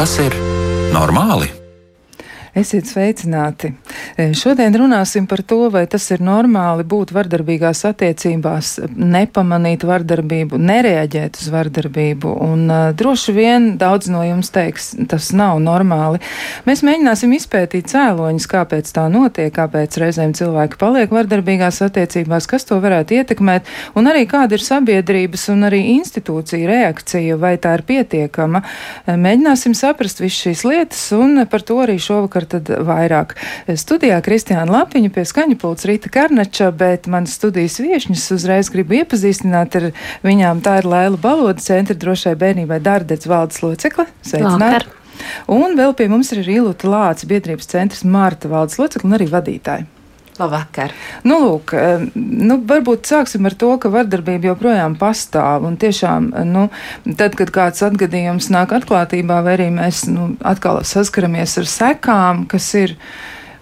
Tas ir normāli? Esiet sveicināti! E, šodien runāsim par to, vai tas ir normāli būt vardarbīgās attiecībās, nepamanīt vardarbību, nereaģēt uz vardarbību. Un uh, droši vien daudz no jums teiks, tas nav normāli. Mēs mēģināsim izpētīt cēloņus, kāpēc tā notiek, kāpēc reizēm cilvēki paliek vardarbīgās attiecībās, kas to varētu ietekmēt, un arī kāda ir sabiedrības un arī institūcija reakcija, vai tā ir pietiekama. E, mēģināsim saprast visu šīs lietas, un par to arī šovakar vakar tad vairāk. Studijā Kristiāna Lapiņa pie skaņa pults Rīta Karnača, bet manas studijas viešņas uzreiz gribu iepazīstināt ar viņām. Tā ir Lēla Baloda centra drošai bērnībai Dārdets valdes locekle. Sveicināt! Un vēl pie mums ir Ilūta Lāca biedrības centrs Mārta valdes locekle un arī vadītāja. Labvakar. Nu, lūk, nu, varbūt sāksim ar to, ka vardarbība joprojām pastāv. Un tiešām, nu, tad, kad kāds atgadījums nāk atklātībā, vai arī mēs nu, atkal saskaramies ar sekām, kas ir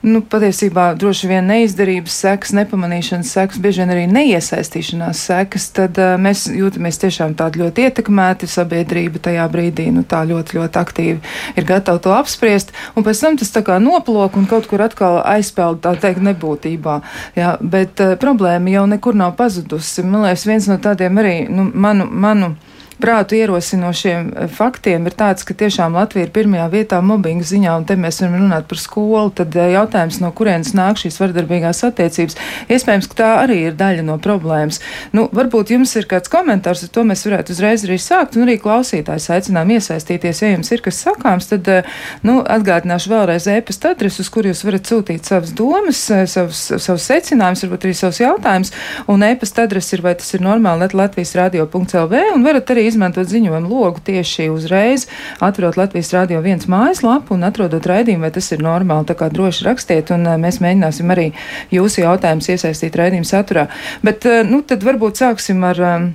nu, patiesībā droši vien neizdarības sekas, nepamanīšanas sekas, bieži vien arī neiesaistīšanās sekas, tad uh, mēs jūtamies tiešām tādi ļoti ietekmēti. Sabiedrība tajā brīdī nu, tā ļoti, ļoti aktīvi ir gatava to apspriest, un pēc tam tas tā kā noplok un kaut kur atkal aizpeld, tā teikt, nebūtībā. Jā, bet uh, problēma jau nekur nav pazudusi. Man liekas, viens no tādiem arī nu, manu. manu prātu ierosinošiem eh, faktiem ir tāds, ka tiešām Latvija ir pirmajā vietā mobbinga ziņā, un te mēs varam runāt par skolu, tad eh, jautājums, no kurienes nāk šīs vardarbīgās attiecības, iespējams, ka tā arī ir daļa no problēmas. Nu, varbūt jums ir kāds komentārs, ar to mēs varētu uzreiz arī sākt, un arī klausītājs aicinām iesaistīties, ja jums ir kas sakāms, tad, eh, nu, atgādināšu vēlreiz ēpasta adresu, uz kur jūs varat sūtīt savas domas, savus, savus secinājumus, varbūt arī savus jautājumus, un ēpasta adrese ir, vai tas ir normāli, net Latvijas radio.lv, un varat arī izmantot ziņojumu logu tieši uzreiz, atverot Latvijas Rādio viens mājaslapu un atrodot raidījumu, vai tas ir normāli. Tā kā droši rakstiet, un eh, mēs mēģināsim arī jūsu jautājumus iesaistīt raidījuma saturā. Bet, eh, nu, tad varbūt sāksim ar um,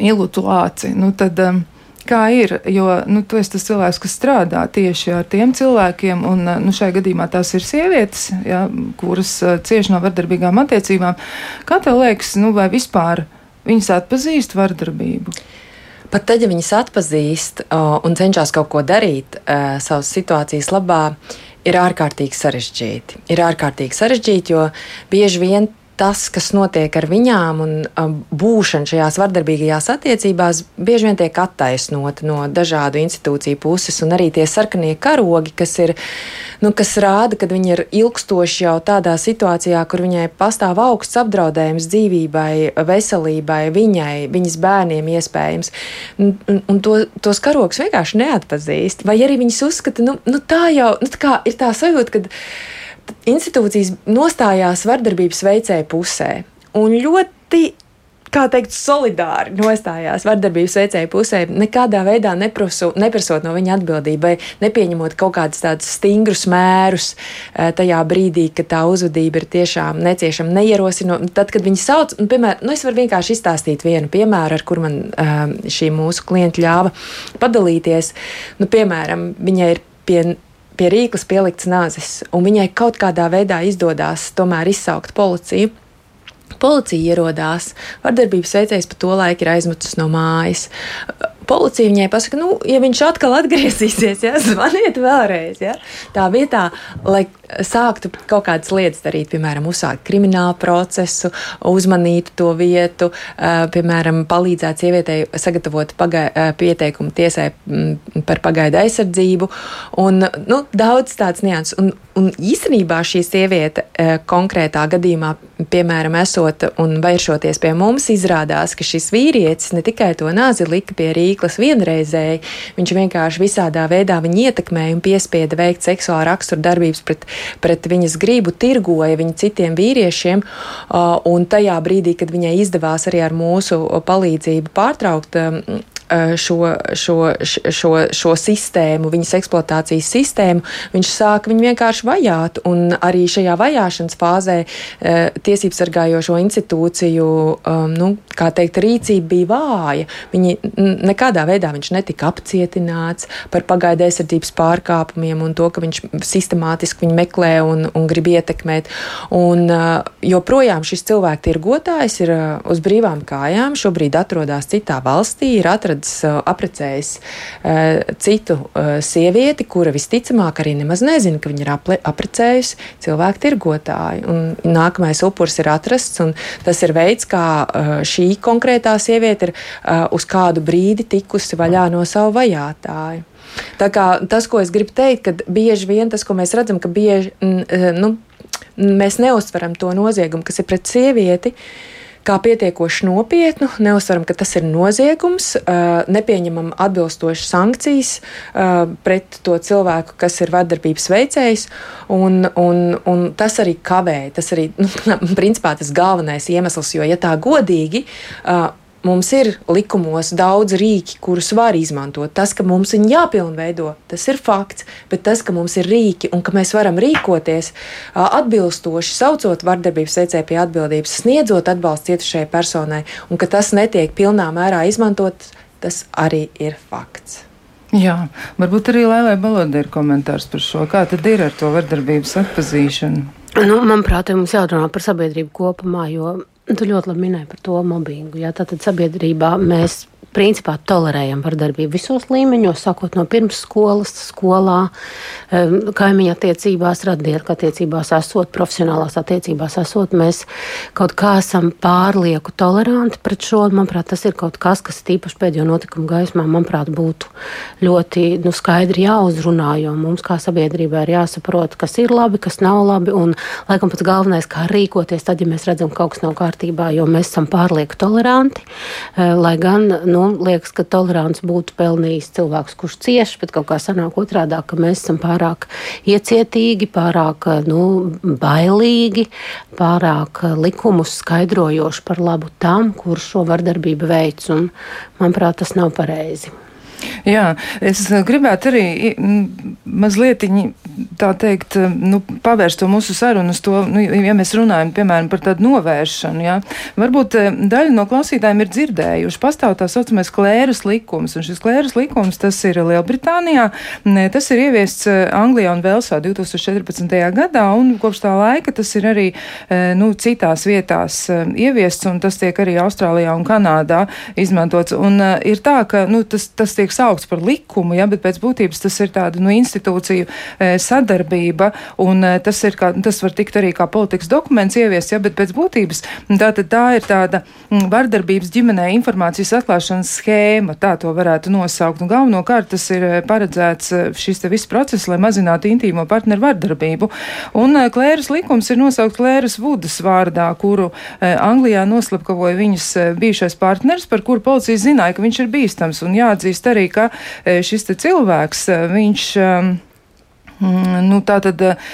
Ilūtu Lāci. Nu, tad, um, Kā ir, jo nu, tu esi tas cilvēks, kas strādā tieši ar tiem cilvēkiem, un nu, šai gadījumā tās ir sievietes, ja, kuras uh, cieši no vardarbīgām attiecībām. Kā tev liekas, nu, vai vispār viņas atpazīst vardarbību? Pat tad, ja viņas atpazīst un cenšas kaut ko darīt uh, savas situācijas labā, ir ārkārtīgi sarežģīti. Ir ārkārtīgi sarežģīti, jo bieži vien tas, kas notiek ar viņām un um, būšana šajās vardarbīgajās attiecībās, bieži vien tiek attaisnota no dažādu institūciju puses, un arī tie sarkanie karogi, kas ir, nu, kas rāda, ka viņi ir ilgstoši jau tādā situācijā, kur viņai pastāv augsts apdraudējums dzīvībai, veselībai, viņai, viņas bērniem iespējams, un, un, un to, tos karogus vienkārši neatpazīst, vai arī viņas uzskata, nu, nu tā jau, nu, tā ir tā sajūta, ka institūcijas nostājās vardarbības veicēju pusē un ļoti kā teikt, solidāri nostājās vardarbības veicēju pusē, nekādā veidā neprasu, neprasot no viņa atbildību, vai nepieņemot kaut kādus tādus stingrus mērus eh, tajā brīdī, kad tā uzvedība ir tiešām neciešama, neierosinot. Tad, kad viņi sauc, un, piemēram, nu, es varu vienkārši izstāstīt vienu piemēru, ar kur man eh, šī mūsu klienta ļāva padalīties. Nu, piemēram, viņai ir pie pie rīkles pielikts nazis, un viņai kaut kādā veidā izdodas tomēr izsaukt policiju. Policija ierodās, vardarbības veicējs pa to laiku ir aizmetis no mājas policija viņai pasaka, nu, ja viņš atkal atgriezīsies, ja, zvaniet vēlreiz. Ja. Tā vietā, lai sāktu kaut kādas lietas darīt, piemēram, uzsākt kriminālu procesu, uzmanītu to vietu, piemēram, palīdzēt sievietei sagatavot pagai, pieteikumu tiesai par pagaidu aizsardzību, un nu, daudz tāds nianses. Un, un īstenībā šī sieviete konkrētā gadījumā, piemēram, esot un vēršoties pie mums, izrādās, ka šis vīrietis ne tikai to nāzi lika pie rīka, tīkls vienreizēji. Viņš vienkārši visādā veidā viņu ietekmēja un piespieda veikt seksuālu raksturu darbības pret, pret viņas gribu, tirgoja viņu citiem vīriešiem. Un tajā brīdī, kad viņai izdevās arī ar mūsu palīdzību pārtraukt šo, šo, šo, šo sistēmu, viņas eksploatācijas sistēmu, viņš sāk viņu vienkārši vajāt. Un arī šajā vajāšanas fāzē tiesību sargājošo institūciju nu, teikt, rīcība bija vāja. Viņi nekādā veidā viņš netika apcietināts par pagaidu aizsardzības pārkāpumiem un to, ka viņš sistemātiski viņu meklē un, un grib ietekmēt. Un, joprojām šis cilvēku tirgotājs ir uz brīvām kājām, šobrīd atrodas citā valstī, ir atradis atrodas aprecējis citu sievieti, kura visticamāk arī nemaz nezina, ka viņa ir aprecējusi cilvēku tirgotāju. Un nākamais upuris ir atrasts, un tas ir veids, kā šī konkrētā sieviete ir uz kādu brīdi tikusi vaļā no savu vajātāju. Tā kā tas, ko es gribu teikt, ka bieži vien tas, ko mēs redzam, ka bieži nu, mēs neuztveram to noziegumu, kas ir pret sievieti. Kā pietiekoši nopietnu, neuzsveram, ka tas ir noziegums, nepieņemam atbilstošas sankcijas pret to cilvēku, kas ir vardarbības veicējs, un, un, un tas arī kavē. Tas arī, nu, principā, tas galvenais iemesls, jo, ja tā godīgi, Mums ir likumos daudz rīki, kurus var izmantot. Tas, ka mums viņi jāpilnveido, tas ir fakts, bet tas, ka mums ir rīki un ka mēs varam rīkoties atbilstoši, saucot vardarbības veicēju pie atbildības, sniedzot atbalstu cietušajai personai, un ka tas netiek pilnā mērā izmantot, tas arī ir fakts. Jā, varbūt arī Lailai Balodē ir komentārs par šo. Kā tad ir ar to vardarbības atpazīšanu? Nu, manuprāt, mums jādomā par sabiedrību kopumā, jo Tu ļoti labi minēji par to mobbingu. Jā, tātad sabiedrībā mēs principā tolerējam vardarbību visos līmeņos, sākot no pirmsskolas, skolā, kaimiņa attiecībās, radnieku attiecībās, esot profesionālās attiecībās, esot. Mēs kaut kā esam pārlieku toleranti pret šo. Manuprāt, tas ir kaut kas, kas tīpaši pēdējo notikumu gaismā, manuprāt, būtu ļoti nu, skaidri jāuzrunā, jo mums kā sabiedrībai ir jāsaprot, kas ir labi, kas nav labi, un laikam pats galvenais, kā rīkoties tad, ja mēs redzam, ka kaut kas nav kārtībā, jo mēs esam pārlieku toleranti, lai gan, nu, liekas, ka tolerants būtu pelnījis cilvēks, kurš cieš, bet kaut kā sanāk otrādi, ka mēs esam pārāk iecietīgi, pārāk nu, bailīgi, pārāk likumus skaidrojoši par labu tam, kurš šo vardarbību veids. Un, manuprāt, tas nav pareizi. Jā, es gribētu arī mazliet tā teikt, nu, pavērst to mūsu sarunu uz to, nu, ja mēs runājam, piemēram, par tādu novēršanu, jā. Varbūt eh, daļa no klausītājiem ir dzirdējuši, pastāv tā saucamais klēras likums, un šis klēras likums, tas ir Lielbritānijā, tas ir ieviests eh, Anglijā un Velsā 2014. gadā, un kopš tā laika tas ir arī, eh, nu, citās vietās ieviests, un tas tiek arī Austrālijā un Kanādā izmantots, un ir tā, ka, nu, tas, tas tiek saukts par likumu, ja, bet pēc būtības tas ir tāda, nu, institūciju sadarbība, un eh, tas, ir kā, tas var tikt arī kā politikas dokuments ievies, ja, bet pēc būtības tā, tā ir tāda vardarbības ģimenē informācijas atklāšanas schēma, tā to varētu nosaukt. Un galvenokārt tas ir eh, paredzēts šis te viss process, lai mazinātu intīmo partneru vardarbību. Un Klēras likums ir nosaukt Klēras Vudas vārdā, kuru Anglijā noslapkavoja viņas bijušais partners, par kuru policija zināja, ka viņš ir bīstams. Un jāatzīst arī, ka šis cilvēks, viņš Mm, nu, tā tad eh,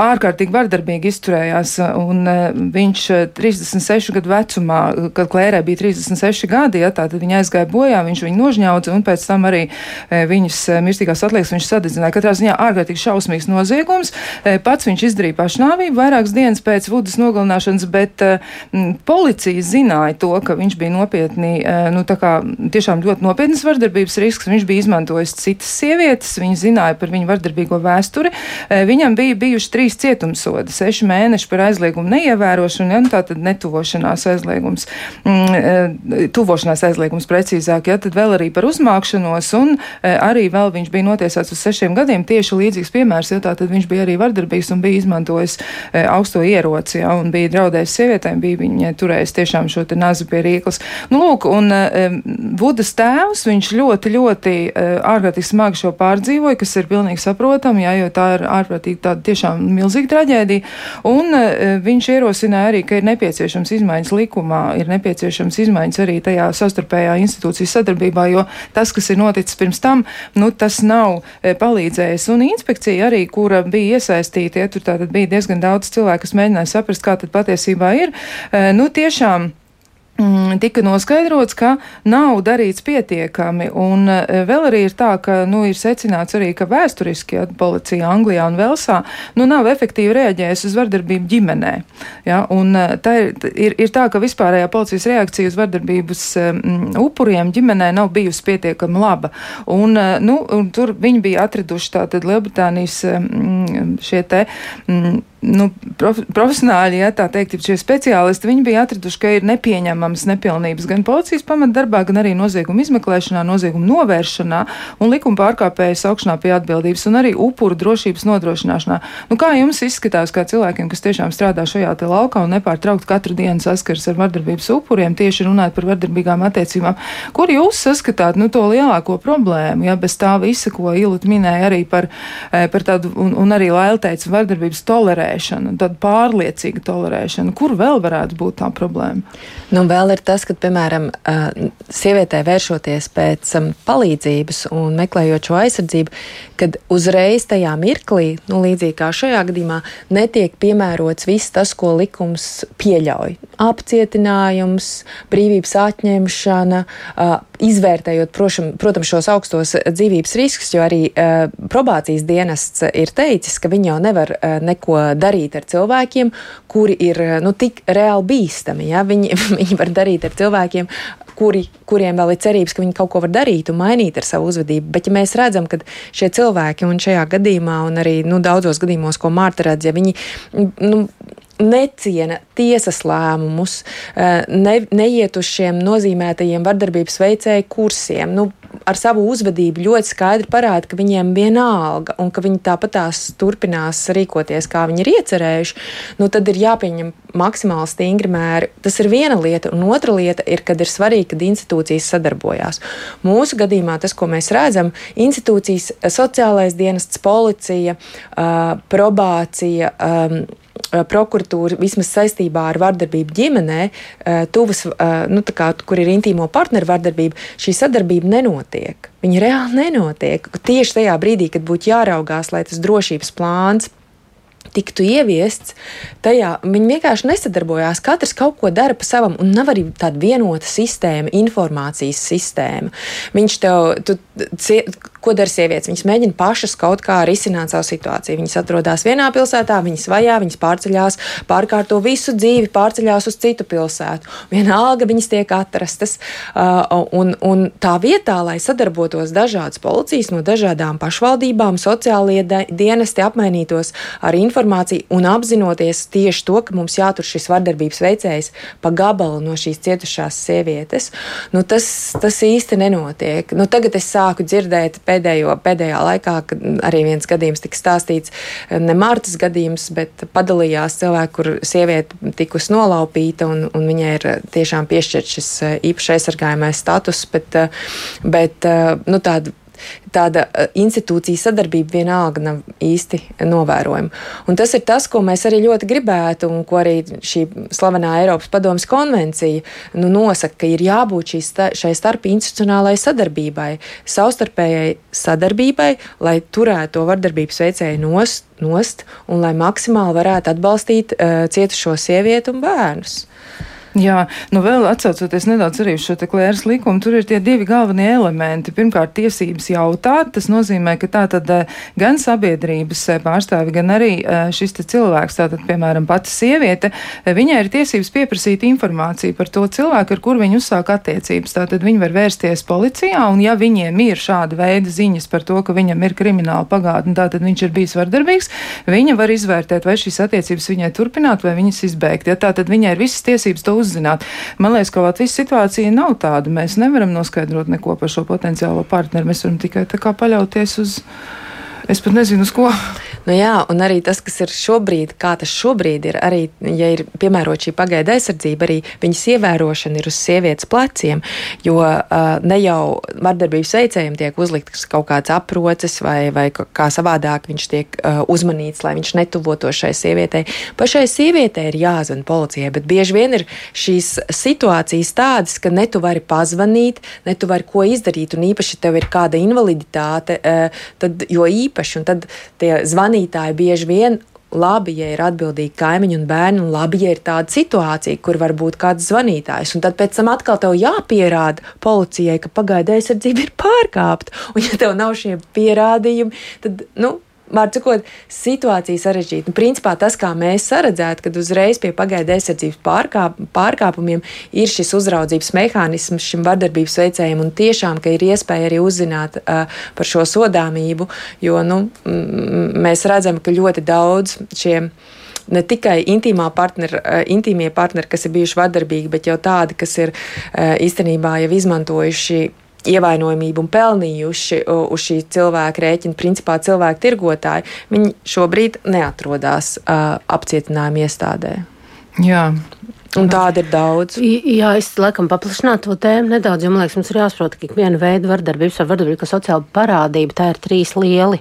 ārkārtīgi vardarbīgi izturējās, un eh, viņš 36 eh, gadu vecumā, kad Klērē bija 36 gadi, ja, tātad viņa aizgāja bojā, viņš viņu nožņaudza, un pēc tam arī viņas mirstīgās atliekas viņš sadedzināja. Katrā ziņā ārkārtīgi šausmīgs noziegums. Pats viņš izdarīja pašnāvību vairākas dienas pēc Vudas nogalināšanas, bet policija zināja to, ka viņš bija nopietni, nu, tā kā tiešām ļoti nopietnas vardarbības risks. Viņš bija izmantojis citas sievietes, viņi zināja par viņu vardarbīgo vēsturi vēsturi. Viņam bija bijuši trīs cietumsodi, seši mēneši par aizliegumu neievērošanu, ja, nu, tātad netuvošanās aizliegums, mm, tuvošanās aizliegums precīzāk, ja, tad vēl arī par uzmākšanos, un arī vēl viņš bija notiesāts uz sešiem gadiem, tieši līdzīgs piemērs, ja tātad viņš bija arī vardarbīgs un bija izmantojis augsto ieroci, ja, un bija draudējis sievietēm, bija viņai turējis tiešām šo te nazi pie rīklas. Nu, lūk, un Budas tēvs, viņš ļoti, ļoti ārkārtīgi smagi šo pārdzīvoja, kas ir pilnīgi saprotami, ja, jo tā ir ārprātīgi tāda tiešām milzīga traģēdija. Un uh, viņš ierosināja arī, ka ir nepieciešams izmaiņas likumā, ir nepieciešams izmaiņas arī tajā sastarpējā institūcijas sadarbībā, jo tas, kas ir noticis pirms tam, nu, tas nav uh, palīdzējis. Un inspekcija arī, kura bija iesaistīta, ja tur tātad bija diezgan daudz cilvēku, kas mēģināja saprast, kā tad patiesībā ir, uh, nu, tiešām tika noskaidrots, ka nav darīts pietiekami. Un e, vēl arī ir tā, ka nu, ir secināts arī, ka vēsturiski ja, policija Anglijā un Velsā nu, nav efektīvi reaģējusi uz vardarbību ģimenē. Ja, un e, tā ir, ir, ir tā, ka vispārējā policijas reakcija uz vardarbības um, upuriem ģimenē nav bijusi pietiekami laba. Un, nu, un tur viņi bija atraduši tātad Lielbritānijas um, šie te. Um, nu, prof, profesionāļi, ja tā teikt, šie speciālisti, viņi bija atraduši, ka ir nepieņemamas nepilnības gan policijas pamatdarbā, gan arī nozieguma izmeklēšanā, nozieguma novēršanā un likuma pārkāpēju saukšanā pie atbildības un arī upuru drošības nodrošināšanā. Nu, kā jums izskatās, kā cilvēkiem, kas tiešām strādā šajā te laukā un nepārtraukt katru dienu saskars ar vardarbības upuriem, tieši runājot par vardarbīgām attiecībām, kur jūs saskatāt nu, to lielāko problēmu, ja bez tā visa, ko Ilut minēja arī par, eh, par tādu, un, un arī Laila teica, vardarbības tolerē tolerēšana, tad pārliecīga tolerēšana. Kur vēl varētu būt tā problēma? Nu, vēl ir tas, ka, piemēram, sievietē vēršoties pēc palīdzības un meklējot šo aizsardzību, kad uzreiz tajā mirklī, nu, līdzīgi kā šajā gadījumā, netiek piemērots viss tas, ko likums pieļauj. Apcietinājums, brīvības atņemšana, izvērtējot, prošam, protams, šos augstos dzīvības riskus, jo arī probācijas dienests ir teicis, ka viņi jau nevar neko darīt ar cilvēkiem, kuri ir nu, tik reāli bīstami. Ja? Viņi, viņi var darīt ar cilvēkiem, kuri, kuriem vēl ir cerības, ka viņi kaut ko var darīt un mainīt ar savu uzvedību. Bet, ja mēs redzam, ka šie cilvēki, un šajā gadījumā, un arī nu, daudzos gadījumos, ko Mārta redz, ja viņi nu, neciena tiesas lēmumus, eh, ne, neiet uz šiem nozīmētajiem vardarbības veicēju kursiem. Nu, ar savu uzvedību ļoti skaidri parāda, ka viņiem vienalga un ka viņi tāpat tās turpinās rīkoties, kā viņi ir iecerējuši, nu, tad ir jāpieņem maksimāli stingri mēri. Tas ir viena lieta, un otra lieta ir, kad ir svarīgi, kad institūcijas sadarbojās. Mūsu gadījumā tas, ko mēs redzam, institūcijas, sociālais dienests, policija, probācija, prokuratūra vismaz saistībā ar vardarbību ģimenē, tuvas, nu, kā, kur ir intīmo partneru vardarbība, šī sadarbība nenotiek. Viņa reāli nenotiek. Tieši tajā brīdī, kad būtu jāraugās, lai tas drošības plāns tiktu ieviests, tajā viņi vienkārši nesadarbojās. Katrs kaut ko dara pa savam, un nav arī tāda vienota sistēma, informācijas sistēma. Viņš tev, tu, ko dara sievietes? Viņas mēģina pašas kaut kā risināt savu situāciju. Viņas atrodas vienā pilsētā, viņas vajā, viņas pārceļās, pārkārto visu dzīvi, pārceļās uz citu pilsētu. Vienalga viņas tiek atrastas. Uh, un, un tā vietā, lai sadarbotos dažādas policijas no dažādām pašvaldībām, sociālie dienesti apmainītos ar informāciju informāciju un apzinoties tieši to, ka mums jātur šis vardarbības veicējs pa gabalu no šīs cietušās sievietes, nu, tas, tas īsti nenotiek. Nu, tagad es sāku dzirdēt pēdējo, pēdējā laikā, kad arī viens gadījums tika stāstīts, ne Mārtas gadījums, bet padalījās cilvēki, kur sieviete tikus nolaupīta un, un viņai ir tiešām piešķirts šis īpaši aizsargājamais status, bet, bet nu, tāda tāda eh, institūcija sadarbība vienalga nav īsti novērojama. Un tas ir tas, ko mēs arī ļoti gribētu, un ko arī šī slavenā Eiropas padomas konvencija nu, nosaka, ka ir jābūt šī, šai starp institucionālai sadarbībai, savstarpējai sadarbībai, lai turētu to vardarbības veicēju nost, nost un lai maksimāli varētu atbalstīt uh, cietušo sievieti un bērnus. Jā, nu vēl atcaucoties nedaudz arī uz šo klēras likumu, tur ir tie divi galvenie elementi. Pirmkārt, tiesības jautāt, tas nozīmē, ka tā tad eh, gan sabiedrības eh, pārstāvi, gan arī eh, šis cilvēks, tātad, piemēram, pati sieviete, viņai ir tiesības pieprasīt informāciju par to cilvēku, ar kur viņi uzsāk attiecības. Tātad viņi var vērsties policijā, un ja viņiem ir šāda veida ziņas par to, ka viņam ir krimināla pagātne, tātad viņš ir bijis vardarbīgs, viņa var izvērtēt, vai šīs attiecības viņai turpināt, vai viņas izbeigt. Ja, tātad viņai ir visas tiesības to uzzināt. Man liekas, ka Latvijas situācija nav tāda. Mēs nevaram noskaidrot neko par šo potenciālo partneri. Mēs varam tikai tā kā paļauties uz. Es pat nezinu, uz ko. Nu jā, un arī tas, kas ir šobrīd, kā tas šobrīd ir, arī, ja ir piemērot šī pagaida aizsardzība, arī viņas ievērošana ir uz sievietes pleciem, jo uh, ne jau vardarbības veicējiem tiek uzlikts kaut kāds aproces vai, vai kā savādāk viņš tiek uh, uzmanīts, lai viņš netuvotos šai sievietei. Pašai sievietei ir jāzvan policijai, bet bieži vien ir šīs situācijas tādas, ka ne tu vari pazvanīt, ne tu vari ko izdarīt, un īpaši tev ir kāda invaliditāte, uh, tad jo īpaši, un tad tie zvanītāji bieži vien labi, ja ir atbildīgi kaimiņi un bērni, un labi, ja ir tāda situācija, kur var būt kāds zvanītājs. Un tad pēc tam atkal tev jāpierāda policijai, ka pagaida aizsardzība ir pārkāpta. Un ja tev nav šie pierādījumi, tad, nu, Vārds sakot, situācija sarežģīta. Nu, principā tas, kā mēs saredzētu, kad uzreiz pie pagaidu aizsardzības pārkāp, pārkāpumiem ir šis uzraudzības mehānisms šim vardarbības veicējiem, un tiešām, ka ir iespēja arī uzzināt uh, par šo sodāmību, jo nu, mēs redzam, ka ļoti daudz šiem ne tikai intīmā partneri, intīmie partneri, kas ir bijuši vardarbīgi, bet jau tādi, kas ir īstenībā jau izmantojuši ievainojamību un pelnījuši uz šī cilvēka rēķina, principā cilvēku tirgotāji, viņi šobrīd neatrodas uh, apcietinājuma iestādē. Jā, Un tāda ir daudz. Jā, es laikam paplašinātu to tēmu nedaudz, jo man liekas, mums ir jāsaprot, ka ikviena veida vardarbības ar vardarbību, kā sociāla parādība, tā ir trīs, lieli,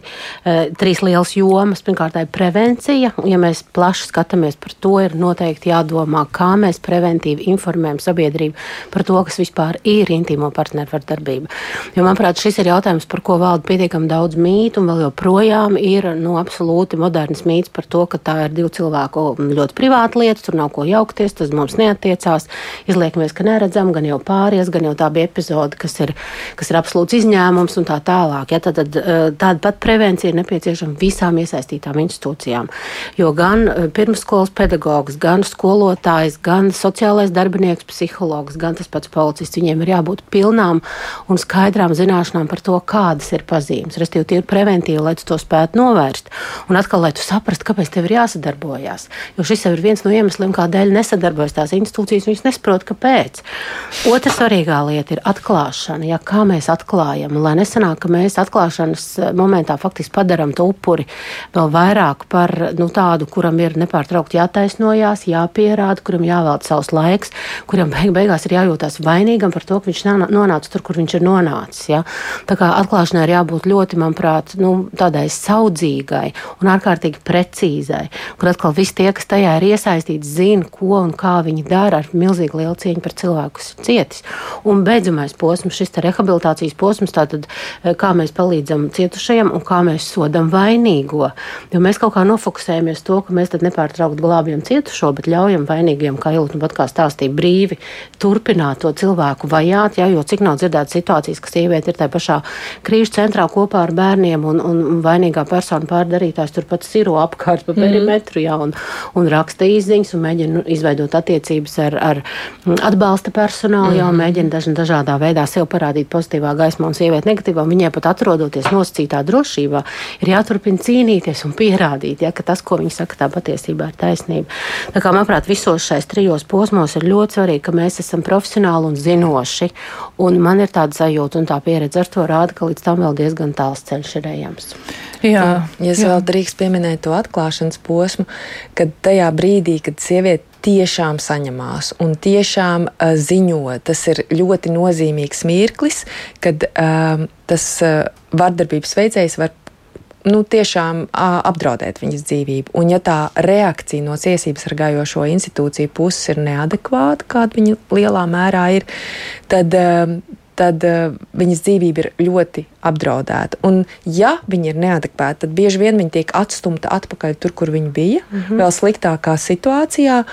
eh, trīs lielas jomas. Pirmkārt, tā ir prevencija, ja mēs plaši skatāmies par to, ir noteikti jādomā, kā mēs preventīvi informējam sabiedrību par to, kas vispār ir intīmo partneru vardarbība. Jo, manuprāt, šis ir jautājums, par ko valda pietiekami daudz mītu, un vēl joprojām ir nu, absolūti moderns mīts par to, ka tā ir divu cilvēku ļoti privāta lieta, tur nav ko jaukties mums neatiecās. Izliekamies, ka neredzam, gan jau pāries, gan jau tā bija epizode, kas ir, kas ir absolūts izņēmums un tā tālāk. Ja, tad, tad, eh, tāda pat prevencija ir nepieciešama visām iesaistītām institūcijām. Jo gan eh, pirmsskolas pedagogs, gan skolotājs, gan sociālais darbinieks, psihologs, gan tas pats policists, viņiem ir jābūt pilnām un skaidrām zināšanām par to, kādas ir pazīmes. Restīvi, tie ir preventīvi, lai tu to spētu novērst. Un atkal, lai tu saprastu, kāpēc tev ir jāsadarbojās. Jo šis jau ir viens no iemesliem, kādēļ nesadarbojas darbojas tās institūcijas, viņas nesaprot, kāpēc. Otra svarīgā lieta ir atklāšana. Ja, kā mēs atklājam, lai nesanāk, ka mēs atklāšanas momentā faktiski padarām to upuri vēl vairāk par nu, tādu, kuram ir nepārtraukti jātaisnojās, jāpierāda, kuram jāvēlta savs laiks, kuram beig beigās ir jājūtās vainīgam par to, ka viņš nonāca tur, kur viņš ir nonācis. Ja. Tā kā atklāšanai ir jābūt ļoti, manuprāt, nu, tādai saudzīgai un ārkārtīgi precīzai, kur atkal visi tie, kas tajā ir iesaistīti, zina, ko un kā kā viņi dara ar milzīgu lielu cieņu par cilvēku, kas ir cietis. Un beidzamais posms, šis rehabilitācijas posms, tātad eh, kā mēs palīdzam cietušajam un kā mēs sodam vainīgo. Jo mēs kaut kā nofokusējamies to, ka mēs tad nepārtraukti glābjam cietušo, bet ļaujam vainīgiem, kā Ilūna pat kā stāstīja, brīvi turpināt to cilvēku vajāt, ja, jo cik nav dzirdētas situācijas, ka sieviete ir tajā pašā krīžu centrā kopā ar bērniem un, un vainīgā persona pārdarītājs turpat siro apkārt pa mhm. perimetru, ja, un, un raksta izziņas un mēģina nu, izveidot attiecības ar, ar atbalsta personālu, jau mm -hmm. mēģina daž, dažādā veidā sev parādīt pozitīvā gaismā un sievieti negatīvā. Viņai pat atrodoties nosacītā drošībā, ir jāturpina cīnīties un pierādīt, ja, ka tas, ko viņi saka, tā patiesībā ir taisnība. Tā kā, manuprāt, visos šais trijos posmos ir ļoti svarīgi, ka mēs esam profesionāli un zinoši. Un man ir tāda sajūta, un tā pieredze ar to rāda, ka līdz tam vēl diezgan tāls ceļš ir ejams. Jā, ja es jā. vēl drīkst pieminēt to atklāšanas posmu, kad tajā brīdī, kad sieviete tiešām saņemās un tiešām uh, ziņo. Tas ir ļoti nozīmīgs mirklis, kad uh, tas uh, vardarbības veicējs var nu, tiešām apdraudēt viņas dzīvību. Un, ja tā reakcija no tiesības sargājošo institūciju puses ir neadekvāta, kāda viņa lielā mērā ir, tad, tad uh, viņas dzīvība ir ļoti apdraudēta. Un, ja viņi ir neadekvēti, tad bieži vien viņi tiek atstumti atpakaļ tur, kur viņi bija, mm -hmm. vēl sliktākā situācijā,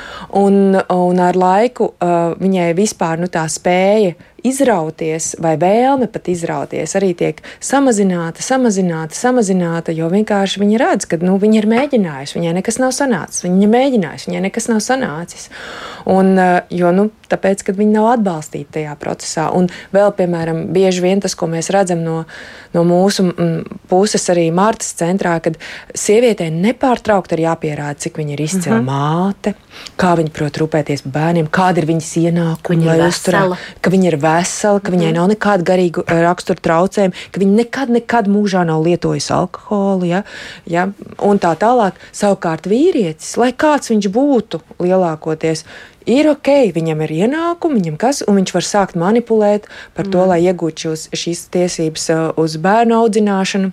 un, un ar laiku uh, viņai vispār nu, tā spēja izrauties, vai vēlme pat izrauties, arī tiek samazināta, samazināta, samazināta, jo vienkārši viņi redz, ka nu, viņi ir mēģinājuši, viņai nekas nav sanācis, viņi ir mēģinājuši, viņai nekas nav sanācis. Un, uh, jo, nu, tāpēc, ka viņi nav atbalstīti tajā procesā. Un vēl, piemēram, bieži vien tas, ko mēs redzam no no mūsu mm, puses arī Mārtas centrā, kad sievietei nepārtraukti ir jāpierāda, cik viņa ir izcila mm -hmm. māte, kā viņa prot rūpēties par bērniem, kāda ir viņas ienākuma, lai uzturētu, ka viņa ir vesela, ka mm -hmm. viņai mhm. nav nekāda garīga eh, rakstura traucējuma, ka viņa nekad, nekad mūžā nav lietojusi alkoholu, ja, ja, un tā tālāk. Savukārt vīrietis, lai kāds viņš būtu lielākoties, ir ok, viņam ir ienākumi, viņam kas, un viņš var sākt manipulēt par to, mm. lai iegūtu šīs tiesības uh, uz bērnu audzināšanu.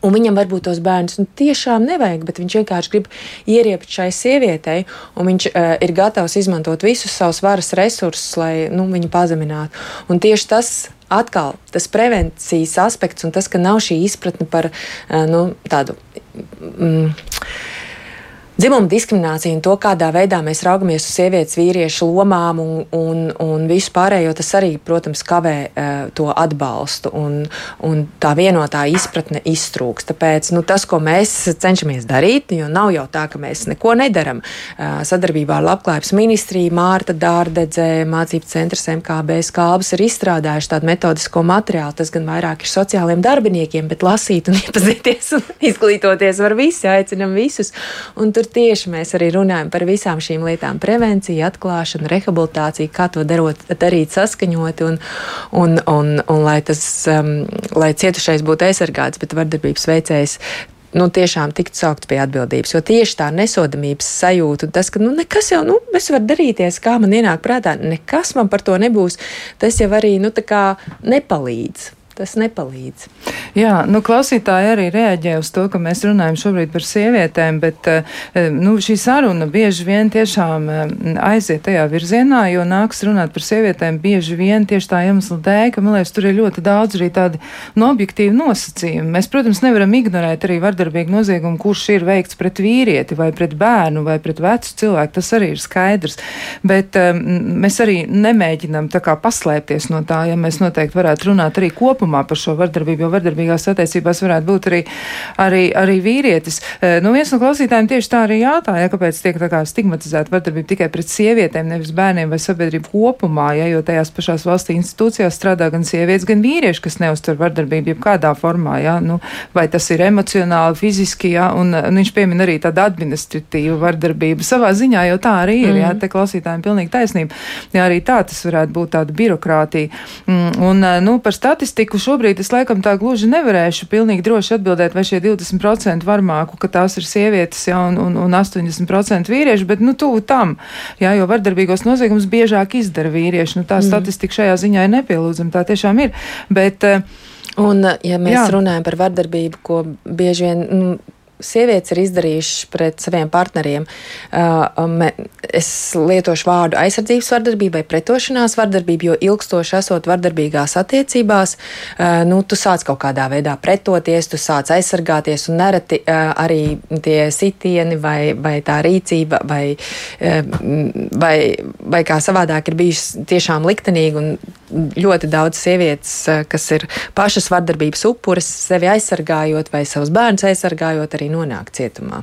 Un viņam varbūt tos bērnus nu, tiešām nevajag, bet viņš vienkārši grib ieriept šai sievietei, un viņš uh, ir gatavs izmantot visus savus varas resursus, lai nu, viņu pazeminātu. Un tieši tas atkal tas prevencijas aspekts un tas, ka nav šī izpratne par uh, nu, tādu. Mm, dzimumu diskrimināciju un to, kādā veidā mēs raugamies uz sievietes, vīriešu lomām un, un, un visu pārējo, tas arī, protams, kavē uh, to atbalstu un, un tā vienotā izpratne iztrūks. Tāpēc nu, tas, ko mēs cenšamies darīt, jo nav jau tā, ka mēs neko nedaram, uh, sadarbībā ar Labklājības ministriju, Mārta Dārdedze, Mācību centrs MKB skābas ir izstrādājuši tādu metodisko materiālu. Tas gan vairāk ir sociāliem darbiniekiem, bet lasīt un iepazīties un izglītoties var visi, aicinam visus. Un tur tieši mēs arī runājam par visām šīm lietām - prevenciju, atklāšanu, rehabilitāciju, kā to darot, darīt saskaņoti un, un, un, un lai, tas, um, lai cietušais būtu aizsargāts, bet vardarbības veicējs nu, tiešām tiktu saukts pie atbildības. Jo tieši tā nesodamības sajūta tas, ka nu, nekas jau, nu, es varu darīties, kā man ienāk prātā, nekas man par to nebūs, tas jau arī, nu, nepalīdz tas nepalīdz. Jā, nu, klausītāji arī reaģē uz to, ka mēs runājam šobrīd par sievietēm, bet eh, nu, šī saruna bieži vien tiešām eh, aiziet tajā virzienā, jo nāks runāt par sievietēm bieži vien tieši tā iemesla dēļ, ka, man liekas, tur ir ļoti daudz arī tādi no nu, objektīvi nosacījumi. Mēs, protams, nevaram ignorēt arī vardarbīgu noziegumu, kurš ir veikts pret vīrieti vai pret bērnu vai pret vecu cilvēku. Tas arī ir skaidrs. Bet um, mēs arī nemēģinām tā kā paslēpties no tā, ja mēs noteikti varētu runāt arī kopā kopumā par šo vardarbību, jo vardarbīgās attiecībās varētu būt arī, arī, arī vīrietis. E, nu, viens no klausītājiem tieši tā arī jātāja, kāpēc tiek tā kā stigmatizēta vardarbība tikai pret sievietēm, nevis bērniem vai sabiedrību kopumā, ja, jo tajās pašās valstī institūcijās strādā gan sievietes, gan vīrieši, kas neuztver vardarbību jebkādā formā, ja, nu, vai tas ir emocionāli, fiziski, ja, un, un viņš piemin arī tādu administratīvu vardarbību. Savā ziņā jau tā arī ir, mm. ja, te klausītājiem pilnīgi taisnība. Ja arī tā tas varētu būt tāda birokrātija. Mm, un, nu, par statistiku statistiku šobrīd es laikam tā gluži nevarēšu pilnīgi droši atbildēt, vai šie 20% varmāku, ka tās ir sievietes, ja, un, un, un 80% vīrieši, bet, nu, tuvu tam, jā, jo vardarbīgos noziegumus biežāk izdara vīrieši. Nu, tā mm. statistika šajā ziņā ir nepielūdzama, tā tiešām ir. Bet, Un, ja mēs jā. runājam par vardarbību, ko bieži vien nu, sievietes ir izdarījušas pret saviem partneriem. Uh, es lietošu vārdu aizsardzības vardarbība vai pretošanās vardarbība, jo ilgstoši esot vardarbīgās attiecībās, uh, nu, tu sāc kaut kādā veidā pretoties, tu sāc aizsargāties, un nereti uh, arī tie sitieni vai, vai tā rīcība vai, vai, vai kā savādāk ir bijuši tiešām liktenīgi, un ļoti daudz sievietes, kas ir pašas vardarbības upuris, sevi aizsargājot vai savus bērnus aizsargājot, arī nonāk cietumā.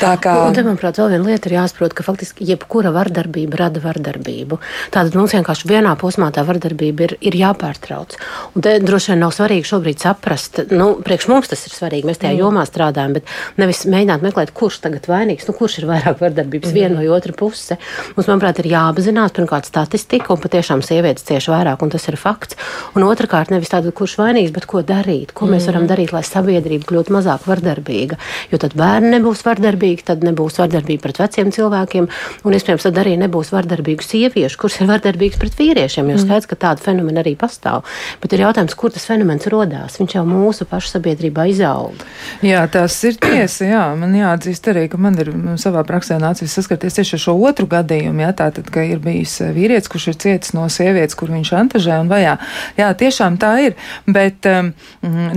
Tā kā... Un te, manuprāt, vēl viena lieta ir jāsaprot, ka faktiski jebkura vardarbība rada vardarbību. Tātad mums vienkārši vienā posmā tā vardarbība ir, ir jāpārtrauc. Un te droši vien nav svarīgi šobrīd saprast, nu, priekš mums tas ir svarīgi, mēs tajā mm. jomā strādājam, bet nevis mēģināt meklēt, kurš tagad vainīgs, nu, kurš ir vairāk vardarbības, mm. viena vai otra puse. Mums, manuprāt, ir jāapzinās pirmkārt statistika, un patiešām sievietes cieši vairāk, un tas ir fakts. Un otrkārt, nevis tāda, kurš vainīgs, bet ko darīt, ko mm. mēs varam darīt, lai sabiedrība kļūtu mazāk vardarbīga. Jo tad bērni nebūs vardarbīgi vardarbīgi, tad nebūs vardarbība pret veciem cilvēkiem, un iespējams tad arī nebūs vardarbīgu sieviešu, kuras ir vardarbīgas pret vīriešiem. Jo mm. skaidrs, ka tāda fenomena arī pastāv. Bet ir jautājums, kur tas fenomens radās. Viņš jau mūsu pašu sabiedrībā izaug. Jā, tas ir tiesa. Jā, man jāatzīst arī, ka man ir savā praksē nācies saskarties tieši ar šo otru gadījumu. Jā, tātad, ka ir bijis vīrietis, kurš ir cietis no sievietes, kur viņš šantažē un vajā. Jā, tiešām tā ir. Bet, um,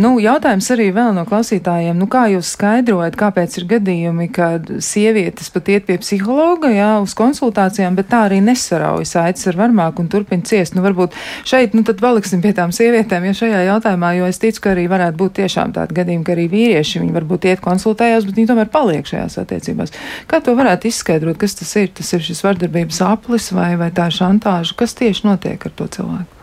nu, jautājums arī vēl no klausītājiem, nu, kā jūs skaidrojat, kāpēc ir gadījumi, ka sievietes pat iet pie psihologa, jā, uz konsultācijām, bet tā arī nesaraujas aicis ar varmāku un turpina ciest. Nu, varbūt šeit, nu, tad paliksim pie tām sievietēm, ja šajā jautājumā, jo es ticu, ka arī varētu būt tiešām tādi gadījumi, ka arī vīrieši, viņi varbūt iet konsultējās, bet viņi tomēr paliek šajās attiecībās. Kā to varētu izskaidrot, kas tas ir? Tas ir šis vardarbības aplis vai, vai tā šantāža? Kas tieši notiek ar to cilvēku?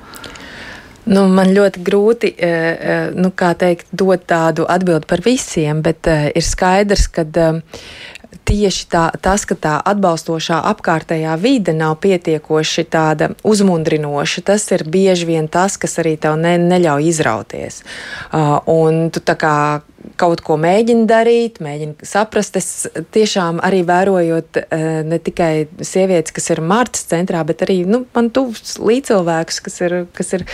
Nu, man ļoti grūti e, e, nu, teikt, dot tādu atbildi par visiem, bet e, ir skaidrs, ka tieši tā, tas, ka tā atbalstošā apkārtējā vide nav pietiekoši tāda uzmundrinoša, tas ir bieži vien tas, kas arī tev ne, neļauj izrauties. Uh, un tu tā kā kaut ko mēģina darīt, mēģina saprast. Es tiešām arī vērojot eh, ne tikai sievietes, kas ir Martas centrā, bet arī nu, man tuvs līdzcilvēkus, kas ir, kas ir.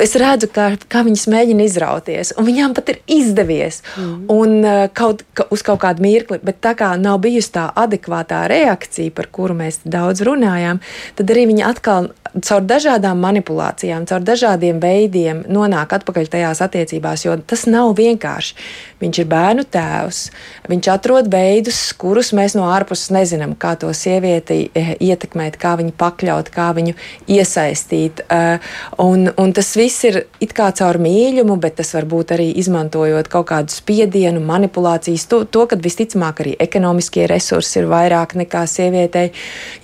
Es redzu, kā, kā viņas mēģina izrauties, un viņām pat ir izdevies. Mm. Un eh, kaut, ka, uz kaut kādu mirkli, bet tā kā nav bijusi tā adekvātā reakcija, par kuru mēs daudz runājām, tad arī viņi atkal caur dažādām manipulācijām, caur dažādiem veidiem nonāk atpakaļ tajās attiecībās, jo tas nav vienkārši. Viņš ir bērnu tēvs, viņš atrod veidus, kurus mēs no ārpuses nezinām, kā to sievieti eh, ietekmēt, kā viņu pakļaut, kā viņu iesaistīt. Eh, un, un tas viss ir it kā caur mīlumu, bet tas var būt arī izmantojot kaut kādu spiedienu, manipulācijas, to, to kad visticamāk arī ekonomiskie resursi ir vairāk nekā sievietei.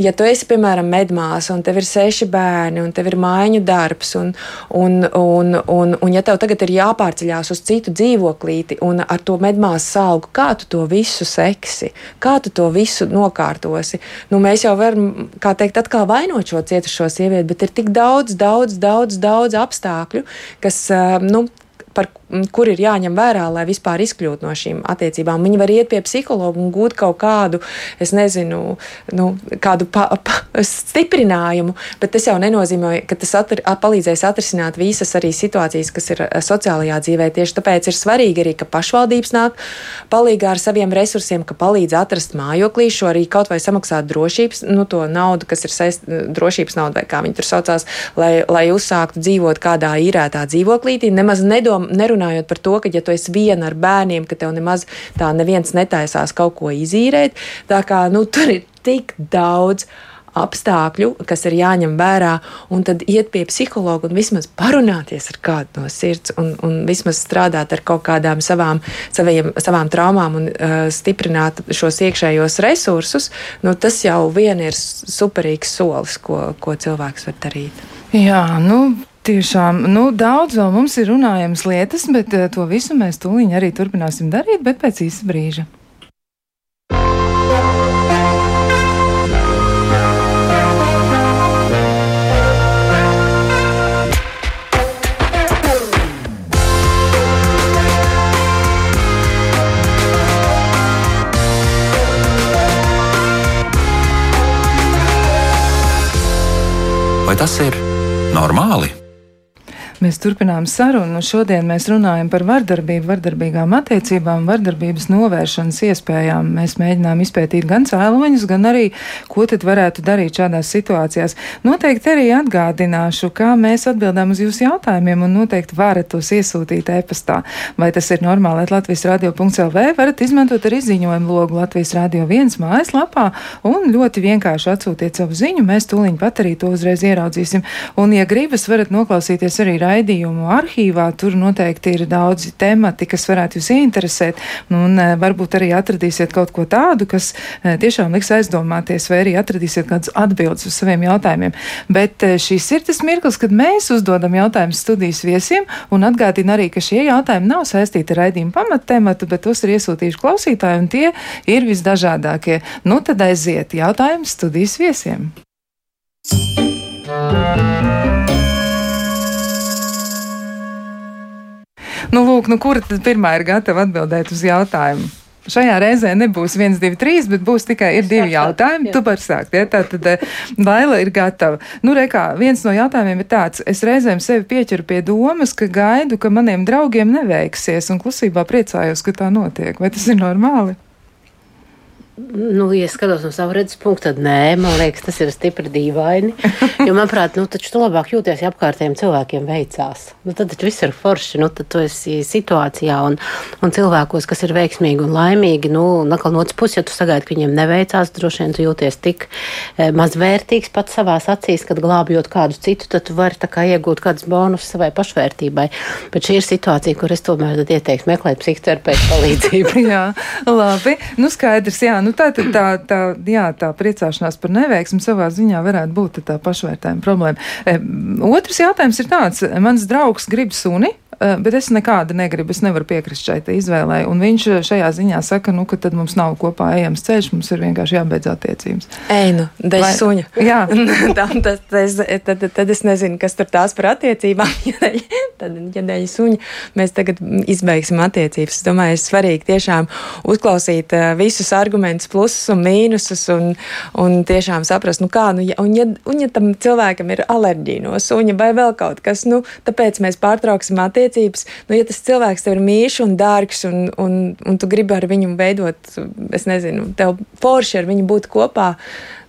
Ja tu esi, piemēram, medmāsa un tev ir seši bērni un tev ir mājiņu darbs, un, un, un, un, un ja tev tagad ir jāpārceļās uz citu dzīvoklī, izlasīti un ar to medmāsu algu, kā tu to visu seksi, kā tu to visu nokārtosi. Nu, mēs jau varam, kā teikt, atkal vainot šo cietušo sievieti, bet ir tik daudz, daudz, daudz, daudz apstākļu, kas, nu, par kur ir jāņem vērā, lai vispār izkļūtu no šīm attiecībām. Viņi var iet pie psihologa un gūt kaut kādu, es nezinu, nu, kādu pa, pa, stiprinājumu, bet tas jau nenozīmē, ka tas atri, palīdzēs atrisināt visas arī situācijas, kas ir sociālajā dzīvē. Tieši tāpēc ir svarīgi arī, ka pašvaldības nāk palīgā ar saviem resursiem, ka palīdz atrast mājoklīšu, arī kaut vai samaksāt drošības, nu, to naudu, kas ir saist, drošības nauda, vai kā viņi tur saucās, lai, lai uzsāktu dzīvot kādā īrētā dzīvoklītī. Nemaz nedom, nerunā runājot par to, ka, ja tu esi viena ar bērniem, ka tev nemaz tā neviens netaisās kaut ko izīrēt, tā kā nu, tur ir tik daudz apstākļu, kas ir jāņem vērā, un tad iet pie psihologa un vismaz parunāties ar kādu no sirds, un, un vismaz strādāt ar kaut kādām savām, saviem, savām traumām un uh, stiprināt šos iekšējos resursus, nu, tas jau vien ir superīgs solis, ko, ko cilvēks var darīt. Jā, nu, Tiešām, nu, daudz vēl mums ir runājams lietas, bet uh, to visu mēs tūlīt arī turpināsim darīt, bet pēc īsa brīža. Vai tas ir normāli? Mēs turpinām sarunu. Šodien mēs runājam par vardarbību, vardarbīgām attiecībām, vardarbības novēršanas iespējām. Mēs mēģinām izpētīt gan cēloņus, gan arī, ko tad varētu darīt šādās situācijās. Noteikti arī atgādināšu, kā mēs atbildām uz jūsu jautājumiem, un noteikti varat tos iesūtīt e-pastā. Vai tas ir normāli, Latvijas radio.lv, varat izmantot arī ziņojumu logu Latvijas radio viens mājaslapā un ļoti vienkārši atsūtiet savu ziņu. Mēs tūliņ pat arī to uzreiz ieraudzīsim. Un, ja gribas, varat noklausīties arī raidījumu raidījumu arhīvā. Tur noteikti ir daudzi temati, kas varētu jūs interesēt. Nu, un eh, varbūt arī atradīsiet kaut ko tādu, kas eh, tiešām liks aizdomāties, vai arī atradīsiet kādas atbildes uz saviem jautājumiem. Bet eh, šis ir tas mirklis, kad mēs uzdodam jautājumus studijas viesiem un atgādina arī, ka šie jautājumi nav saistīti ar raidījumu pamattematu, bet tos ir iesūtījuši klausītāji un tie ir visdažādākie. Nu tad aiziet jautājums studijas viesiem. Thank you. Nu, lūk, nu, kura tad pirmā ir gatava atbildēt uz jautājumu? Šajā reizē nebūs viens, divi, trīs, bet būs tikai divi jautājumi. Tu vari sākt. Ja? Tā tad eh, Laila ir gatava. Nu, rekā, viens no jautājumiem ir tāds. Es reizēm sevi pieķeru pie domas, ka gaidu, ka maniem draugiem neveiksies, un klusībā priecājos, ka tā notiek. Vai tas ir normāli? Nu, ja skatos no sava redzes punkta, tad nē, man liekas, tas ir stipri dīvaini. Jo, manuprāt, nu, tu labāk jūties, ja apkārtējiem cilvēkiem veicās. Nu, tad taču viss ir forši. Nu, tad tu esi situācijā un, un cilvēkos, kas ir veiksmīgi un laimīgi. Nu, no otras puses, ja tu sagaidi, ka viņiem neveicās, droši vien tu jūties tik e, mazvērtīgs pats savās acīs, kad glābjot kādu citu, tad tu vari iegūt kādus bonus savai pašvērtībai. Bet šī ir situācija, kur es tomēr ieteiktu meklēt psihoterapeitu palīdzību. jā, labi. Nu, skaidrs, jā nu tā, tā, tā, tā, jā, tā priecāšanās par neveiksmi savā ziņā varētu būt tā pašvērtējuma problēma. Otrs jautājums ir tāds, mans draugs grib suni. Eh, bet es nekādu negribu, es nevaru piekrist šai izvēlei. Un viņš eh, šajā ziņā saka, nu, ka tad mums nav kopā ejams ceļš, mums ir vienkārši jābeidz attiecības. Ej, nu, dēļ suņa. Jā, tas, tas, tad, tad, tad es nezinu, kas tur tās par attiecībām. tad, ja dēļ suņa mēs tagad izbeigsim attiecības, es domāju, ir svarīgi tiešām uzklausīt uh, visus argumentus, plusus un mīnusus, un, un tiešām saprast, nu kā, nu, ja, un, ja, un ja tam cilvēkam ir alerģija no suņa vai vēl kaut kas, nu, tāpēc mēs pārtrauksim attiecības attiecības, nu, ja tas cilvēks tev ir mīļš un dārgs, un, un, un tu gribi ar viņu veidot, es nezinu, tev forši ar viņu būt kopā,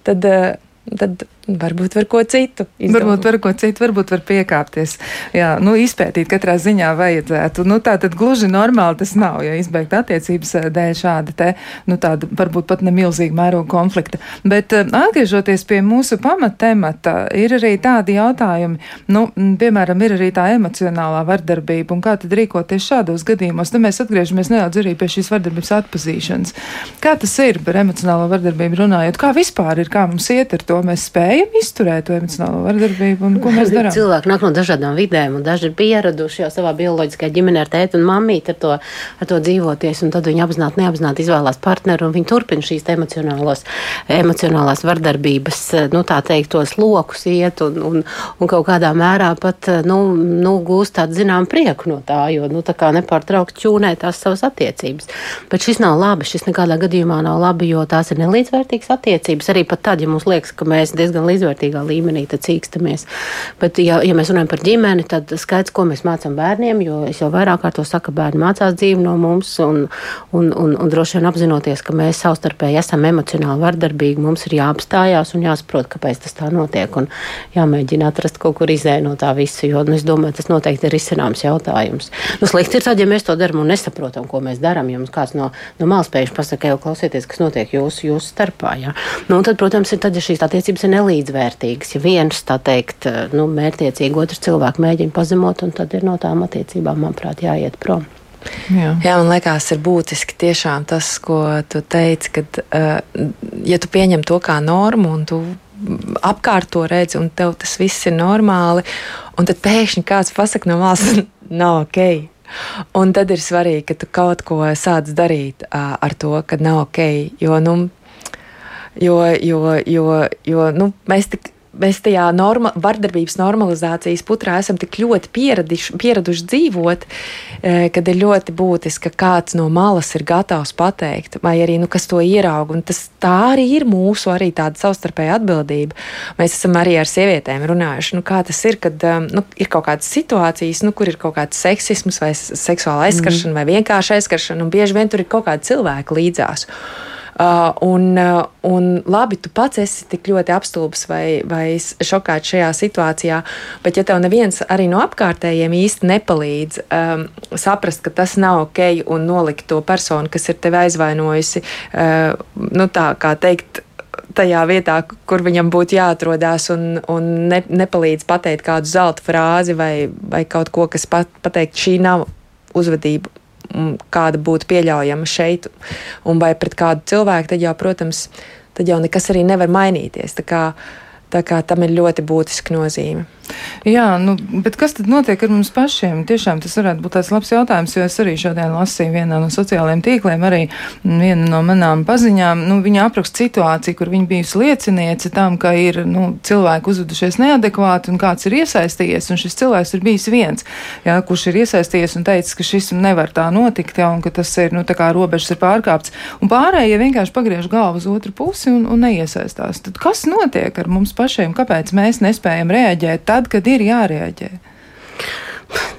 tad, eh, tad Varbūt var ko citu. Izdomāt. Varbūt var ko citu, varbūt var piekāpties. Jā, nu, izpētīt katrā ziņā vajadzētu. Nu, tā tad gluži normāli tas nav, ja izbeigt attiecības eh, dēļ šāda te, nu, tāda varbūt pat nemilzīga mēroga konflikta. Bet eh, atgriežoties pie mūsu pamattemata, ir arī tādi jautājumi, nu, piemēram, ir arī tā emocionālā vardarbība un kā tad rīkoties šādos gadījumos. Tad mēs atgriežamies nedaudz arī pie šīs vardarbības atpazīšanas. Kā tas ir par emocionālo vardarbību runājot? Kā vispār ir, kā mums iet ar to mēs spējam? Spējam izturēt to emocionālo vardarbību un ko mēs darām? Cilvēki nāk no dažādām vidēm, un daži ir pieraduši jau savā bioloģiskajā ģimenē ar tēti un mammīti ar to, ar to dzīvoties, un tad viņi apzināti, neapzināti izvēlās partneru, un viņi turpina šīs emocionālās vardarbības, nu tā teikt, tos lokus iet, un, un, un kaut kādā mērā pat, nu, nu gūst tādu zinām prieku no tā, jo, nu, tā kā nepārtraukt ķūnē tās savas attiecības. Bet šis nav labi, šis nekādā gadījumā nav labi, jo tās ir nelīdzvērtīgas attiecības, arī pat tad, ja mums liekas, ka mēs diezgan līdzvērtīgā līmenī cīkstamies. Bet, ja, ja mēs runājam par ģimeni, tad skaidrs, ko mēs mācām bērniem, jo es jau vairāk kārt to saku, bērni mācās dzīvi no mums, un, un, un, un droši vien apzinoties, ka mēs savstarpēji esam emocionāli vardarbīgi, mums ir jāapstājās un jāsaprot, kāpēc tas tā notiek, un jāmēģina atrast kaut kur izēju no tā visa, jo, nu, es domāju, tas noteikti ir izcināms jautājums. Nu, slikti ir tad, ja mēs to darām un nesaprotam, ko mēs darām, ja mums kāds no, no malas pēkšņi pasaka, jau klausieties, kas notiek jūsu, jūsu starpā. Ja? Nu, tad, protams, ir tad, ja šīs attiecības ir nelīdzvērtīgas, ja viens, tā teikt, nu, mērķiecīgi otrs cilvēks mēģina pazemot, un tad ir no tām attiecībām, manuprāt, jāiet prom. Jā. Jā, man liekas, ir būtiski tiešām tas, ko tu teici, ka, uh, ja tu pieņem to kā normu un tu apkārt to redzi, un tev tas viss ir normāli, un tad pēkšņi kāds pasakā no malas, nav ok. Un tad ir svarīgi, ka tu kaut ko sāc darīt uh, ar to, ka nav ok. Jo, nu, jo, jo, jo, jo nu, mēs tik mēs tajā norma, vardarbības normalizācijas putrā esam tik ļoti pieraduši, pieraduši dzīvot, e, kad ir ļoti būtiski, ka kāds no malas ir gatavs pateikt, vai arī nu, kas to ierauga. Tas, tā arī ir mūsu arī tāda savstarpēja atbildība. Mēs esam arī ar sievietēm runājuši, nu, kā tas ir, kad e, nu, ir kaut kādas situācijas, nu, kur ir kaut kāds seksisms vai seksuāla aizskaršana mm. vai vienkārši aizskaršana, un bieži vien tur ir kaut kādi cilvēki līdzās. Uh, un, uh, un labi, tu pats esi tik ļoti apstulbis vai, vai šokēts šajā situācijā, bet ja tev neviens arī no apkārtējiem īsti nepalīdz um, saprast, ka tas nav ok un nolikt to personu, kas ir tevi aizvainojusi, uh, nu tā kā teikt, tajā vietā, kur viņam būtu jāatrodās, un, un ne, nepalīdz pateikt kādu zelta frāzi vai, vai kaut ko, kas pat, pateikt, šī nav uzvedība kāda būtu pieļaujama šeit un vai pret kādu cilvēku, tad jau, protams, tad jau nekas arī nevar mainīties. Tā kā, tā kā tam ir ļoti būtiska nozīme. Jā, nu, bet kas tad notiek ar mums pašiem? Tiešām tas varētu būt tāds labs jautājums, jo es arī šodien lasīju vienā no sociālajiem tīkliem, arī viena no manām paziņām, nu, viņa apraksta situāciju, kur viņa bijusi lieciniece tam, ka ir, nu, cilvēki uzvedušies neadekvāti un kāds ir iesaistījies, un šis cilvēks ir bijis viens, jā, kurš ir iesaistījies un teicis, ka šis nevar tā notikt, jā, un ka tas ir, nu, tā kā robežas ir pārkāpts, un pārējie vienkārši pagriež galvu uz otru pusi un, un neiesaistās. Tad kas notiek ar mums pašiem? Kāpēc mēs nespējam reaģēt? Tad, kad ir jārēģē.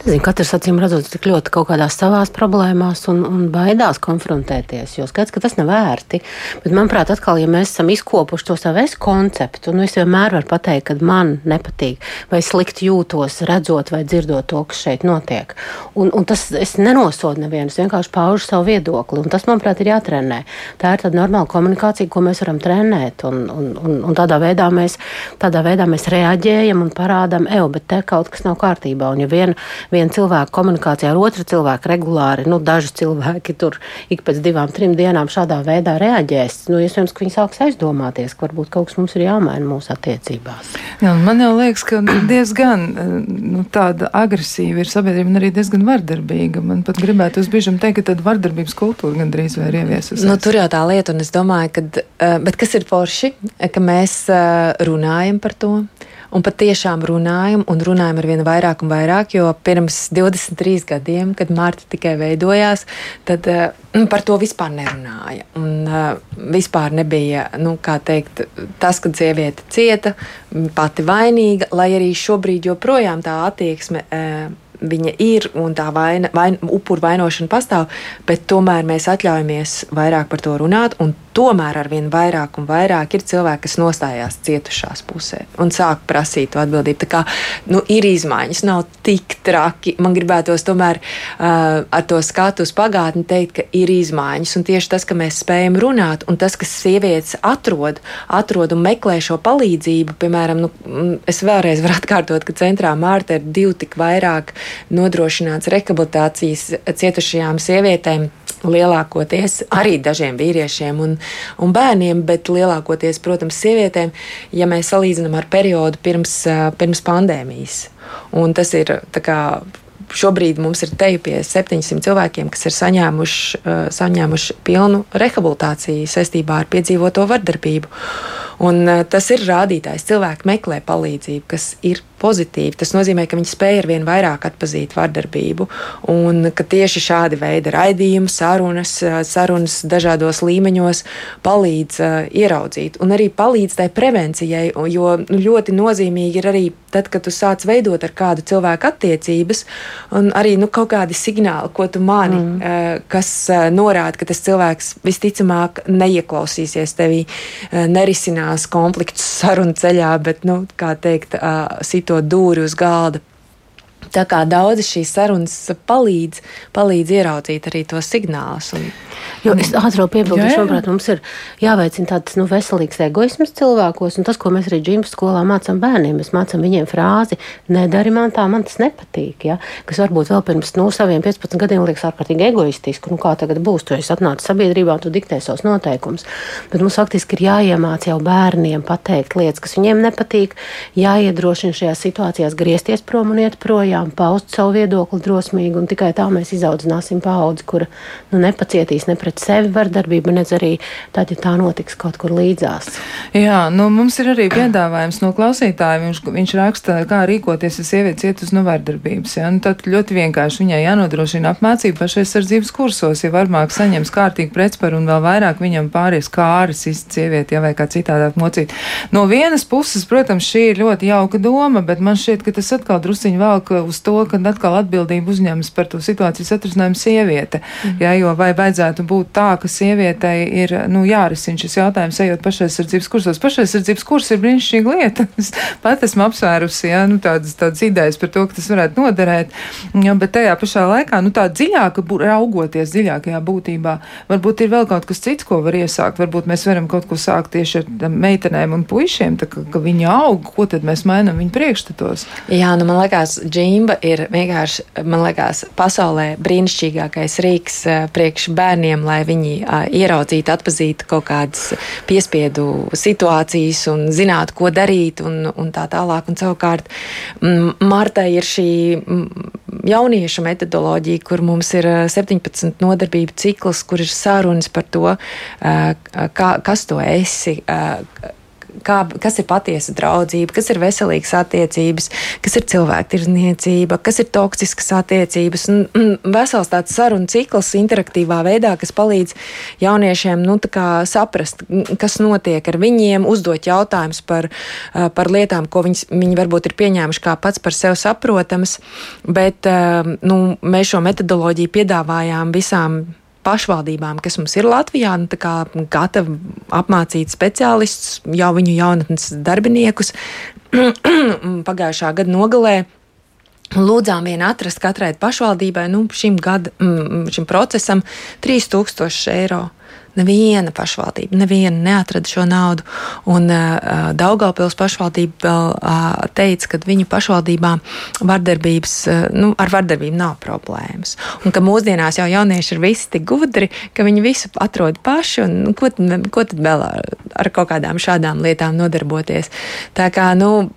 Nezinu, katrs acīm redzot, tik ļoti kaut kādās savās problēmās un, un baidās konfrontēties. Jo skaidrs, ka tas nav vērti. Bet, manuprāt, atkal, ja mēs esam izkopuši to savu es konceptu, nu es vienmēr varu pateikt, ka man nepatīk vai slikti jūtos, redzot vai dzirdot to, kas šeit notiek. Un, un tas es nenosodu nevienu, es vienkārši paužu savu viedokli. Un tas, manuprāt, ir jātrenē. Tā ir tāda normāla komunikācija, ko mēs varam trenēt. Un, un, un, un tādā, veidā mēs, tādā veidā mēs reaģējam un parādām, ej, bet te kaut kas nav kārtībā. Un, ja vien, viena cilvēka komunikācijā ar otru cilvēku regulāri, nu, daži cilvēki tur ik pēc divām, trim dienām šādā veidā reaģēs, nu, iespējams, ka viņi sāks aizdomāties, ka varbūt kaut kas mums ir jāmaina mūsu attiecībās. Jā, man jau liekas, ka diezgan nu, tāda agresīva ir sabiedrība un arī diezgan vardarbīga. Man pat gribētu uz brīžam teikt, ka tāda vardarbības kultūra gandrīz vai ir ieviesusies. Nu, tur jau tā lieta, un es domāju, ka, eh, bet kas ir forši, ka mēs eh, runājam par to un patiešām runājam, un runājam ar vien vairāk un vairāk, jo pirms 23 gadiem, kad Marta tikai veidojās, tad uh, par to vispār nerunāja. Un uh, vispār nebija, nu, kā teikt, tas, kad sieviete cieta, pati vainīga, lai arī šobrīd joprojām tā attieksme. Viņa ir un tā vaina, vaina, upuru vainošana pastāv, bet tomēr mēs atļaujamies vairāk par to runāt. Tomēr ar vien vairāk un vairāk ir cilvēki, kas nostājās cietušās pusē un sāk prasīt to atbildību. Tā kā nu, ir izmaiņas, nav tik traki. Man gribētos tomēr uh, ar to skatu uz pagātni teikt, ka ir izmaiņas. Un tieši tas, ka mēs spējam runāt, un tas, ka sievietes atrod, atrod un meklē šo palīdzību, piemēram, nu, es vēlreiz varu atkārtot, ka centrā Mārta ir divi tik vairāk nodrošināts rehabilitācijas cietušajām sievietēm lielākoties arī dažiem vīriešiem un, un bērniem, bet lielākoties, protams, sievietēm, ja mēs salīdzinām ar periodu pirms, pirms pandēmijas. Un tas ir kā, šobrīd mums ir te pie 700 cilvēkiem, kas ir saņēmuši, saņēmuši pilnu rehabilitāciju saistībā ar piedzīvoto vardarbību. Un, tas ir rādītājs. Cilvēki meklē palīdzību, kas ir pozitīvi. Tas nozīmē, ka viņi spēj ar vien vairāk atpazīt vardarbību, un ka tieši šādi veidi raidījumi, sarunas, sarunas dažādos līmeņos palīdz uh, ieraudzīt un arī palīdz tai prevencijai, jo nu, ļoti nozīmīgi ir arī tad, kad tu sāc veidot ar kādu cilvēku attiecības, un arī nu, kaut kādi signāli, ko tu mani, mm. uh, kas uh, norāda, ka tas cilvēks visticamāk neieklausīsies tevī, uh, nerisinās konfliktus sarunu ceļā, bet, nu, kā teikt, to dūri uz galda. Tā kā daudzi šīs sarunas palīdz, palīdz ieraudzīt arī tos signālus. Un, Jo es ātri piebildīšu, manuprāt, mums ir jāveicina tāds nu, veselīgs egoisms cilvēkos, un tas, ko mēs arī džimpas skolā mācām bērniem, mēs mācām viņiem frāzi, nedari man tā, man tas nepatīk, ja? kas varbūt vēl pirms nu, saviem 15 gadiem liekas ārkārtīgi egoistiski, nu kā tagad būs, tu esi atnācis sabiedrībā un tu diktē savus noteikumus, bet mums faktiski ir jāiemāc jau bērniem pateikt lietas, kas viņiem nepatīk, jāiedrošina šajās situācijās griezties prom un iet projām, paust savu viedokli drosmīgi, un tikai tā mēs izaudzināsim paudzi, kura nu, nepacietīs ne pret sevi vardarbību, nedz arī tad, ja tā notiks kaut kur līdzās. Jā, nu, mums ir arī piedāvājums no klausītāja. Viņš, viņš raksta, kā rīkoties, ja sievietes iet uz no vardarbības. Ja? Nu, tad ļoti vienkārši viņai jānodrošina apmācība pašaizsardzības kursos, ja varmāk saņems kārtīgi pretsparu un vēl vairāk viņam pāries kāris izcīt sievieti, ja vai kā citādāk mocīt. No vienas puses, protams, šī ir ļoti jauka doma, bet man šķiet, ka tas atkal drusciņi velk uz to, ka atkal atbildību uzņemas par to situācijas atrisinājumu sieviete. Mm. Ja, jo vai vajadzētu būt tā, ka sievietei ir nu, jārisina šis jautājums, ejot pašaizsardzības kursos. Pašaizsardzības kurs ir brīnišķīga lieta. Es pat esmu apsvērusi ja, nu, tādas, tādas idejas par to, ka tas varētu noderēt, ja, bet tajā pašā laikā nu, tā dziļāk raugoties dziļākajā būtībā, varbūt ir vēl kaut kas cits, ko var iesākt. Varbūt mēs varam kaut ko sākt tieši ar meitenēm un puišiem, tā, ka, ka viņi aug, ko tad mēs mainām viņu priekšstatos. Jā, nu man liekas, džimba ir vienkārši, man liekas, pasaulē brīnišķīgākais rīks eh, priekš bērniem, lai viņi ieraudzītu, atpazītu kaut kādas piespiedu situācijas un zinātu, ko darīt un, un tā tālāk. Un savukārt Martai ir šī jauniešu metodoloģija, kur mums ir 17 nodarbību cikls, kur ir sarunas par to, kā, kas tu esi kā, kas ir patiesa draudzība, kas ir veselīgas attiecības, kas ir cilvēktirdzniecība, kas ir toksiskas attiecības. Un, un vesels tāds sarunu cikls interaktīvā veidā, kas palīdz jauniešiem nu, saprast, kas notiek ar viņiem, uzdot jautājumus par, par lietām, ko viņas, viņi varbūt ir pieņēmuši kā pats par sevi saprotamas, bet nu, mēs šo metodoloģiju piedāvājām visām pašvaldībām, kas mums ir Latvijā, nu, gatavi apmācīt speciālistus, jau viņu jaunatnes darbiniekus. Pagājušā gada nogalē Lūdzām vien atrast katrai pašvaldībai nu, šim, gada, šim procesam 3000 eiro. Neviena pašvaldība, neviena neatrada šo naudu. Un uh, Daugaupils pašvaldība vēl uh, teica, ka viņu pašvaldībā vardarbības, uh, nu, ar vardarbību nav problēmas. Un ka mūsdienās jau jaunieši ir visi tik gudri, ka viņi visu atrod paši un nu, ko, tad, ko tad vēl ar, ar kaut kādām šādām lietām nodarboties. Tā kā, nu,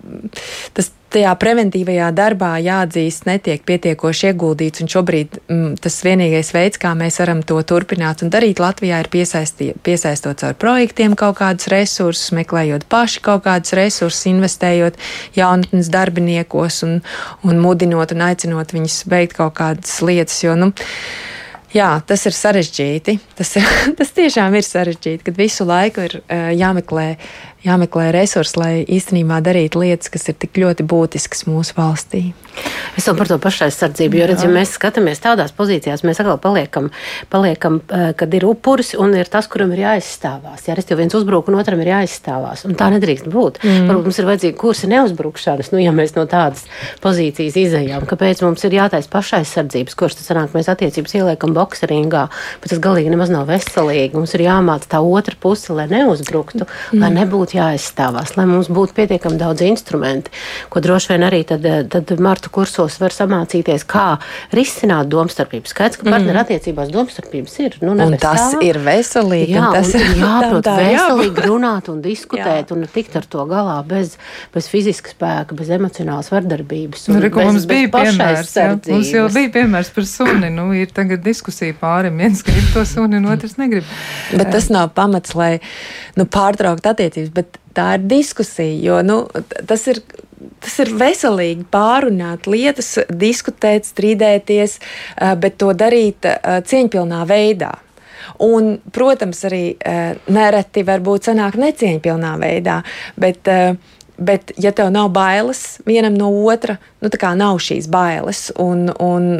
tas tajā preventīvajā darbā jāatzīst, netiek pietiekoši ieguldīts. Šobrīd m, mm, tas vienīgais veids, kā mēs varam to turpināt un darīt Latvijā, ir piesaistot caur projektiem kaut kādus resursus, meklējot paši kaut kādus resursus, investējot jaunatnes darbiniekos un, un mudinot un aicinot viņus veikt kaut kādas lietas. Jo, nu, Jā, tas ir sarežģīti. Tas, ir, tas tiešām ir sarežģīti, kad visu laiku ir uh, jāmeklē jāmeklē resursi, lai īstenībā darītu lietas, kas ir tik ļoti būtiskas mūsu valstī. Es vēl par to pašaizsardzību, jo redz, ja mēs skatāmies tādās pozīcijās, mēs atkal paliekam, paliekam, eh, kad ir upuris un ir tas, kuram ir jāizstāvās. Jā, ja viens uzbruk un otram ir jāizstāvās. Un tā nedrīkst būt. Mm. Varbūt mums ir vajadzīgi kursi neuzbrukšanas, nu, ja mēs no tādas pozīcijas izējām. Kāpēc mums ir jātaisa pašaizsardzības kurs? Tas sanāk, mēs attiecības ieliekam bokseringā, bet tas galīgi nemaz nav veselīgi. Mums ir jāmāca tā otra puse, lai neuzbruktu, mm. lai nebūtu būtu jāaizstāvās, lai mums būtu pietiekami daudz instrumentu, ko droši vien arī tad, tad Marta kursos var samācīties, kā risināt domstarpības. Skaidrs, ka partneru attiecībās domstarpības ir. Nu, un tas ir veselīgi. Jā, tas ir jāprot tā, veselīgi runāt un diskutēt un tikt ar to galā bez, bez fiziska spēka, bez emocionālas vardarbības. Nu, Riku, bez, mums bija piemērs, jā, mums jau bija piemērs par suni. Nu, ir tagad diskusija pārim. Viens grib to suni, un otrs negrib. Bet tas nav pamats, lai nu, pārtrauktu attiecības. Tā ir diskusija, jo nu, tas ir tas ir veselīgi pārunāt lietas, diskutēt, strīdēties, bet to darīt cieņpilnā veidā. Un, protams, arī nereti varbūt sanāk necieņpilnā veidā, bet uh, Bet, ja tev nav bailes vienam no otra, nu tā kā nav šīs bailes, un, un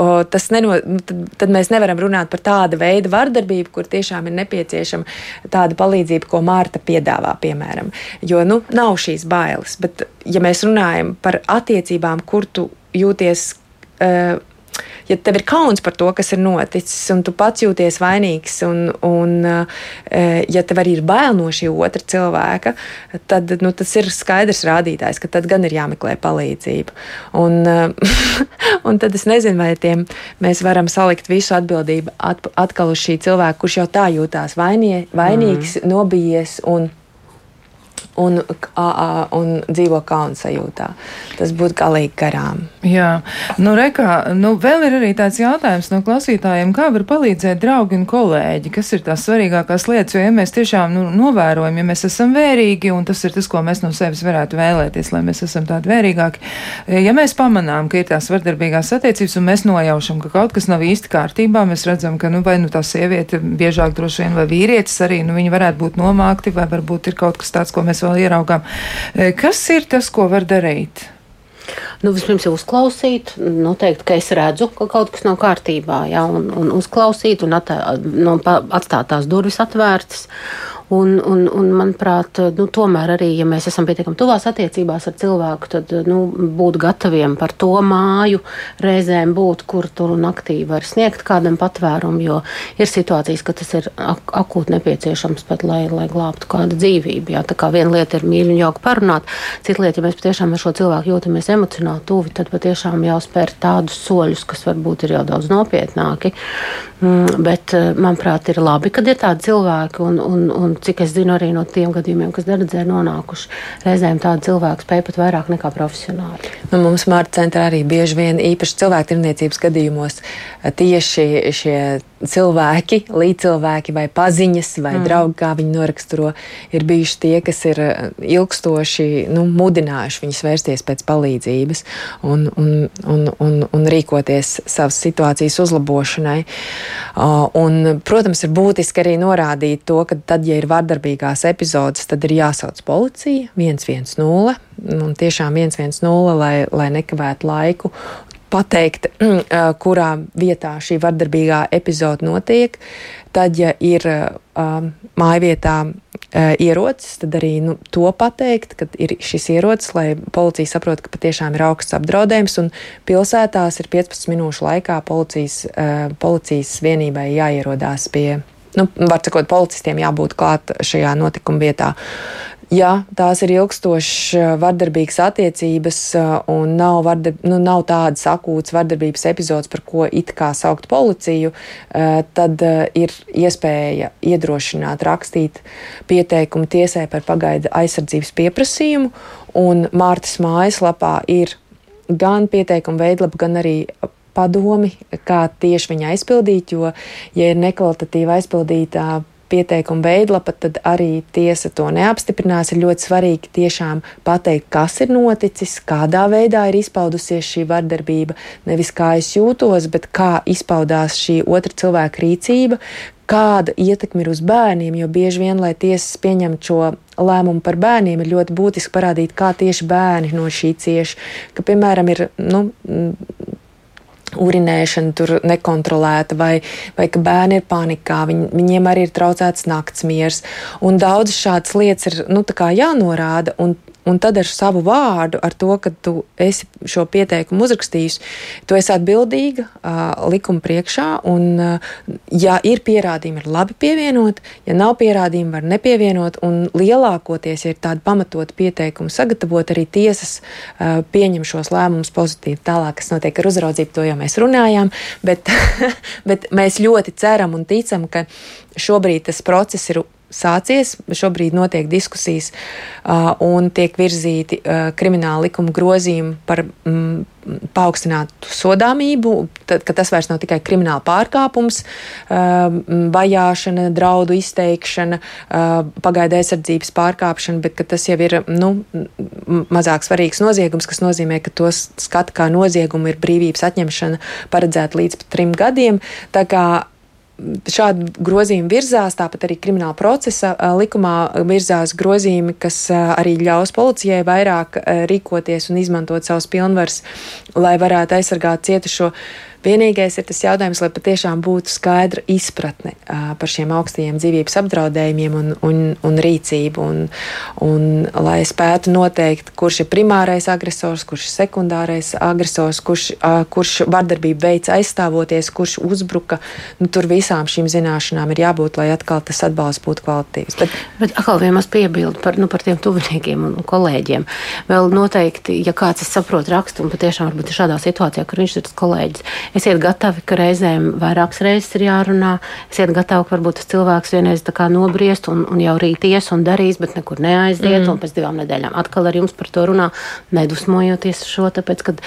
o, tas neno, nu, tad, tad mēs nevaram runāt par tādu veidu vardarbību, kur tiešām ir nepieciešama tāda palīdzība, ko Mārta piedāvā, piemēram. Jo nu, nav šīs bailes. Bet, ja mēs runājam par attiecībām, kur tu jūties. Uh, ja tev ir kauns par to, kas ir noticis, un tu pats jūties vainīgs, un, un eh, ja tev arī ir bail no šī otra cilvēka, tad nu, tas ir skaidrs rādītājs, ka tad gan ir jāmeklē palīdzība. Un, un tad es nezinu, vai tiem mēs varam salikt visu atbildību atkal uz šī cilvēka, kurš jau tā jūtās vainie, vainīgs, mm. nobijies un un, un dzīvo kauna sajūtā. Tas būtu galīgi garām. Jā, nu, rekā, nu, vēl ir arī tāds jautājums no klausītājiem, kā var palīdzēt draugi un kolēģi, kas ir tās svarīgākās lietas, jo, ja mēs tiešām nu, novērojam, ja mēs esam vērīgi, un tas ir tas, ko mēs no sevis varētu vēlēties, lai mēs esam tādi vērīgāki, ja mēs pamanām, ka ir tās vardarbīgās attiecības, un mēs nojaušam, ka kaut kas nav īsti kārtībā, mēs redzam, ka, nu, vai nu tā sieviete biežāk droši vien, vai vīrietis arī, nu, viņi varētu būt nomākti, vai varbūt ir kaut kas tāds, ko mēs vēl vēl ieraugām. E, kas ir tas, ko var darīt? Nu, vispirms jau uzklausīt, noteikt, ka es redzu, ka kaut kas nav kārtībā, ja, un, un uzklausīt, un attā, no, atstāt tās durvis atvērtas. Un, un, un manuprāt, nu, tomēr arī, ja mēs esam pietiekami tuvās attiecībās ar cilvēku, tad nu, būt gataviem par to māju reizēm būt, kur tur naktī var sniegt kādam patvērumu, jo ir situācijas, ka tas ir ak akūti nepieciešams pat, lai, lai glābtu kādu dzīvību. Jā. Tā kā viena lieta ir mīļi un jauki parunāt, cita lieta, ja mēs patiešām ar šo cilvēku jūtamies emocionāli tuvi, tad patiešām jāspēr tādus soļus, kas varbūt ir jau daudz nopietnāki. Mm, bet, eh, manuprāt, ir labi, kad ir tādi cilvēki un, un, un cik es zinu, arī no tiem gadījumiem, kas dardzē nonākuši, reizēm tādi cilvēki spēj pat vairāk nekā profesionāli. Nu, mums Mārta centrā arī bieži vien īpaši cilvēktirniecības gadījumos tieši šie cilvēki, līdzcilvēki vai paziņas vai mm. draugi, kā viņi noraksturo, ir bijuši tie, kas ir ilgstoši nu, mudinājuši viņus vērsties pēc palīdzības un, un, un, un, un rīkoties savas situācijas uzlabošanai. Un, protams, ir būtiski arī norādīt to, ka tad, ja ir vardarbīgās epizodes, tad ir jāsauc policija 110 un tiešām 110, lai, lai nekavētu laiku pateikt, kurā vietā šī vardarbīgā epizode notiek. Tad, ja ir uh, mājvietā uh, ierocis, tad arī nu, to pateikt, ka ir šis ierocis, lai policija saprotu, ka patiešām ir augsts apdraudējums. Pilsētās ir 15 minūšu laikā policijas, uh, policijas vienībai jāierodās pie. Nu, var sakot, policistiem jābūt klāt šajā notikuma vietā. Ja tās ir ilgstošas eh, vardarbīgas attiecības eh, un nav, vardarb, nu, nav tādas akūtas vardarbības epizodes, par ko it kā saukt policiju, eh, tad ir iespēja iedrošināt rakstīt pieteikumu tiesai par pagaidu aizsardzības pieprasījumu. Un Mārtas mājaslapā ir gan pieteikuma veidlapa, gan arī padomi, kā tieši viņa aizpildīt, jo, ja ir nekvalitatīva aizpildītā pieteikuma veidlapa, tad arī tiesa to neapstiprinās. Ir ļoti svarīgi tiešām pateikt, kas ir noticis, kādā veidā ir izpaudusies šī vardarbība. Nevis kā es jūtos, bet kā izpaudās šī otra cilvēka rīcība, kāda ietekme ir uz bērniem, jo bieži vien, lai tiesas pieņemtu šo lēmumu par bērniem, ir ļoti būtiski parādīt, kā tieši bērni no šī cieši. Ka, piemēram, ir nu, urinēšana tur nekontrolēta, vai, vai ka bērni ir panikā, viņ, viņiem arī ir traucēts naktsmiers. Un daudzas šādas lietas ir nu, jānorāda, un un tad ar savu vārdu, ar to, ka tu esi šo pieteikumu uzrakstījis, tu esi atbildīga uh, likuma priekšā, un, uh, ja ir pierādījumi, ir labi pievienot, ja nav pierādījumi, var nepievienot, un lielākoties, ja ir tāda pamatota pieteikuma sagatavot, arī tiesas uh, pieņem šos lēmumus pozitīvi. Tālāk, kas notiek ar uzraudzību, to jau mēs runājām, bet, bet mēs ļoti ceram un ticam, ka šobrīd tas process ir sācies. Šobrīd notiek diskusijas uh, un tiek virzīti uh, krimināla likuma grozījumi par mm, paaugstinātu sodāmību, tad, ka tas vairs nav tikai krimināla pārkāpums, uh, vajāšana, draudu izteikšana, uh, pagaidu aizsardzības pārkāpšana, bet tas jau ir nu, mazāk svarīgs noziegums, kas nozīmē, ka tos skata kā noziegumu ir brīvības atņemšana paredzēta līdz trim gadiem. Tā kā šādi grozījumi virzās, tāpat arī krimināla procesa likumā virzās grozījumi, kas arī ļaus policijai vairāk rīkoties un izmantot savus pilnvars, lai varētu aizsargāt cietušo. Vienīgais ir tas jautājums, lai patiešām būtu skaidra izpratne par šiem augstajiem dzīvības apdraudējumiem un, un, un rīcību, un, un lai spētu noteikt, kurš ir primārais agresors, kurš ir sekundārais agresors, kurš, kurš vardarbību veids aizstāvoties, kurš uzbruka. Nu, tur visām šīm zināšanām ir jābūt, lai atkal tas atbalsts būtu kvalitīvs. Bet, Bet atkal vienmaz piebildu par, nu, par tiem tuviniekiem un kolēģiem. Vēl noteikti, ja kāds saprot rakstu un patiešām varbūt ir šādā situācijā, kur viņš ir kolēģis, Esiet gatavi, ka reizēm vairākas reizes ir jārunā. Esiet gatavi, ka varbūt tas cilvēks vienreiz nobriest un, un jau rīt ies un darīs, bet nekur neaiziet. Mm. Un pēc divām nedēļām atkal ar jums par to runā, nedusmojoties šo. Tāpēc, kad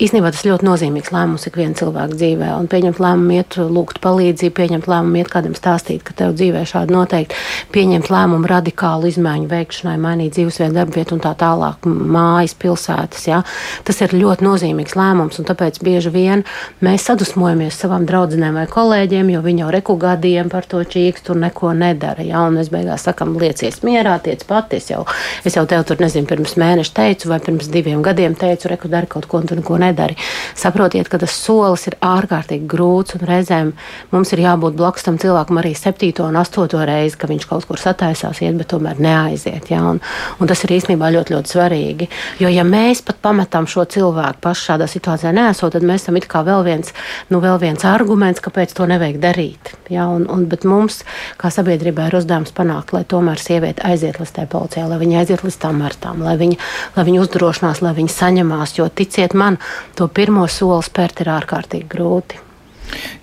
īstenībā tas ļoti nozīmīgs lēmums ikviena cilvēka dzīvē. Un pieņemt lēmumu, iet, lūgt palīdzību, pieņemt lēmumu, iet kādam stāstīt, ka tev dzīvē šādi noteikti, pieņemt lēmumu radikālu izmaiņu veikšanai, mainīt dzīvesvietu, darbvietu un tā tālāk, mājas, pilsētas. Ja? Tas ir ļoti nozīmīgs lēmums, un tāpēc bieži vien mēs sadusmojamies savām draudzenēm vai kolēģiem, jo viņi jau reku gadiem par to čīkstu un neko nedara. Ja? Un mēs beigās sakam, liecies mierā, tiec pati. Es jau, es jau tev tur nezinu, pirms mēneša teicu, vai pirms diviem gadiem teicu, reku dari kaut ko, un tu neko nedari. Saprotiet, ka tas solis ir ārkārtīgi grūts, un reizēm mums ir jābūt blakus tam cilvēkam arī septīto un astoto reizi, ka viņš kaut kur sataisās, iet, bet tomēr neaiziet. Ja? Un, un tas ir īstenībā ļoti, ļoti svarīgi. Jo, ja mēs pat pametam šo cilvēku pašu šādā situācijā, nesot, tad mēs esam it kā vēl viens viens, nu, vēl viens arguments, kāpēc to nevajag darīt. Ja, un, un, bet mums, kā sabiedrībai, ir uzdevums panākt, lai tomēr sieviete aiziet līdz tai policijai, lai viņa aiziet līdz tām martām, lai viņa, lai viņa uzdrošinās, lai viņa saņemās. Jo ticiet man, to pirmo soli spērt ir ārkārtīgi grūti.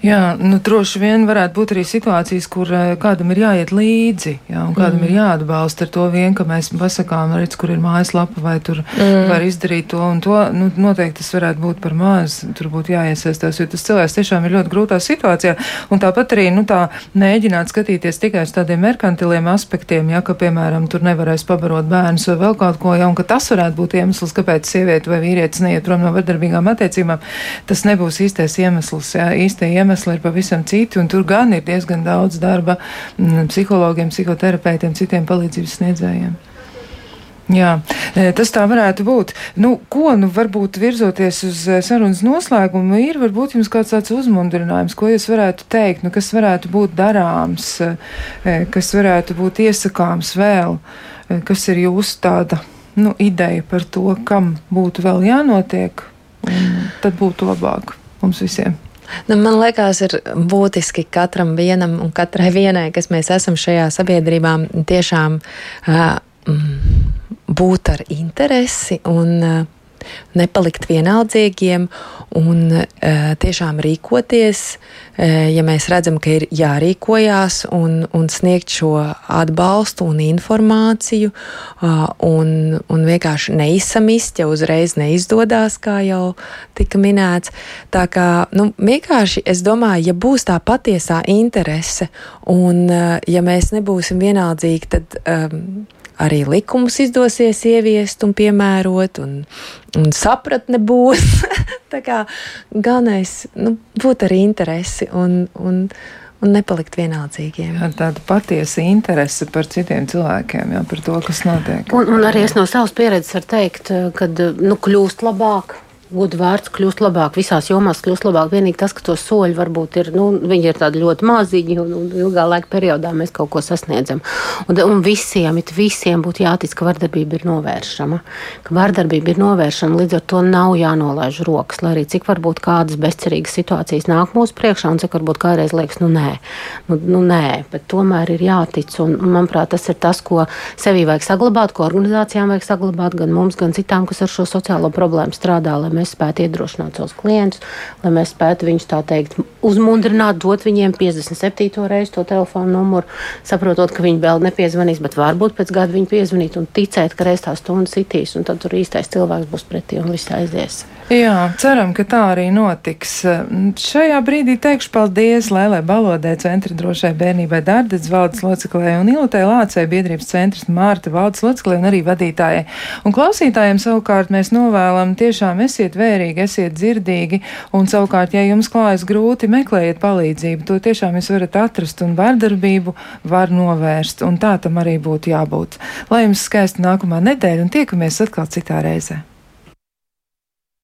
Jā, nu, droši vien varētu būt arī situācijas, kur uh, kādam ir jāiet līdzi, jā, un kādam mm. ir jāatbalsta ar to vien, ka mēs pasakām, redz, kur ir mājaslapa, vai tur mm. var izdarīt to un to. Nu, noteikti tas varētu būt par maz, tur būtu jāiesaistās, jo tas cilvēks tiešām ir ļoti grūtā situācijā. Un tāpat arī, nu, tā mēģināt skatīties tikai uz tādiem merkantiliem aspektiem, ja, ka, piemēram, tur nevarēs pabarot bērnus vai vēl kaut ko, ja, un ka tas varētu būt iemesls, kāpēc sieviete vai vīrietis neiet prom no vardarbīgām attiecībām. Tas nebūs īstais iemesls, jā, īstie iemesli ir pavisam citi, un tur gan ir diezgan daudz darba mm, psihologiem, psihoterapeitiem, citiem palīdzības sniedzējiem. Jā, e, tas tā varētu būt. Nu, ko, nu, varbūt virzoties uz e, sarunas noslēgumu, ir varbūt jums kāds tāds uzmundrinājums, ko jūs varētu teikt, nu, kas varētu būt darāms, e, kas varētu būt iesakāms vēl, kas ir jūsu tāda, nu, ideja par to, kam būtu vēl jānotiek, un tad būtu labāk mums visiem. Nu, man liekas, ir būtiski katram vienam un katrai vienai, kas mēs esam šajā sabiedrībā, tiešām uh, būt ar interesi un uh, nepalikt vienaldzīgiem un uh, tiešām rīkoties, uh, ja mēs redzam, ka ir jārīkojās un, un sniegt šo atbalstu un informāciju un, un vienkārši neizsamist, ja uzreiz neizdodas, kā jau tika minēts. Tā kā nu, vienkārši es domāju, ja būs tā patiesā interese un uh, ja mēs nebūsim vienaldzīgi, tad. Um, arī likumus izdosies ieviest un piemērot, un, un sapratne būs. Tā kā galvenais nu, būt arī interesi un, un, un nepalikt vienaldzīgiem. Tāda patiesa interese par citiem cilvēkiem, jā, par to, kas notiek. Un, un arī es no savas pieredzes varu teikt, ka nu, kļūst labāk godu vērts kļūst labāk, visās jomās kļūst labāk. Vienīgi tas, ka to soļi varbūt ir, nu, viņi ir tādi ļoti maziņi un, un ilgā laika periodā mēs kaut ko sasniedzam. Un, un visiem, it visiem būtu jātic, ka vardarbība ir novēršama. Ka vardarbība ir novēršama, līdz ar to nav jānolaiž rokas. Lai arī cik varbūt kādas bezcerīgas situācijas nāk mūsu priekšā un cik varbūt kādreiz liekas, nu nē, nu, nu nē, bet tomēr ir jātic. Un, manuprāt, tas ir tas, ko sevī vajag saglabāt, ko organizācijām vajag saglabāt, gan mums, gan citām, kas ar šo sociālo problēmu strādā, lai mēs spētu iedrošināt savus klientus, lai mēs spētu viņus tā teikt uzmundrināt, dot viņiem 57. reizi to telefonu numuru, saprotot, ka viņi vēl nepiezvanīs, bet varbūt pēc gada viņi piezvanīt un ticēt, ka reiz tā stunda sitīs, un tad tur īstais cilvēks būs pretī un viss aizies. Jā, ceram, ka tā arī notiks. Šajā brīdī teikšu paldies Lēlē Balodē, Centra drošai bērnībai Dārdets valdes loceklē un Ilutē Lācē biedrības centrs Mārta valdes loceklē un arī vadītājai. Un klausītājiem savukārt mēs novēlam tiešām esiet vērīgi, esiet dzirdīgi un savukārt, ja jums klājas grūti, meklējiet palīdzību. To tiešām jūs varat atrast un vardarbību var novērst un tā tam arī būtu jābūt. Lai jums skaista nākamā nedēļa un tiekamies atkal citā reizē.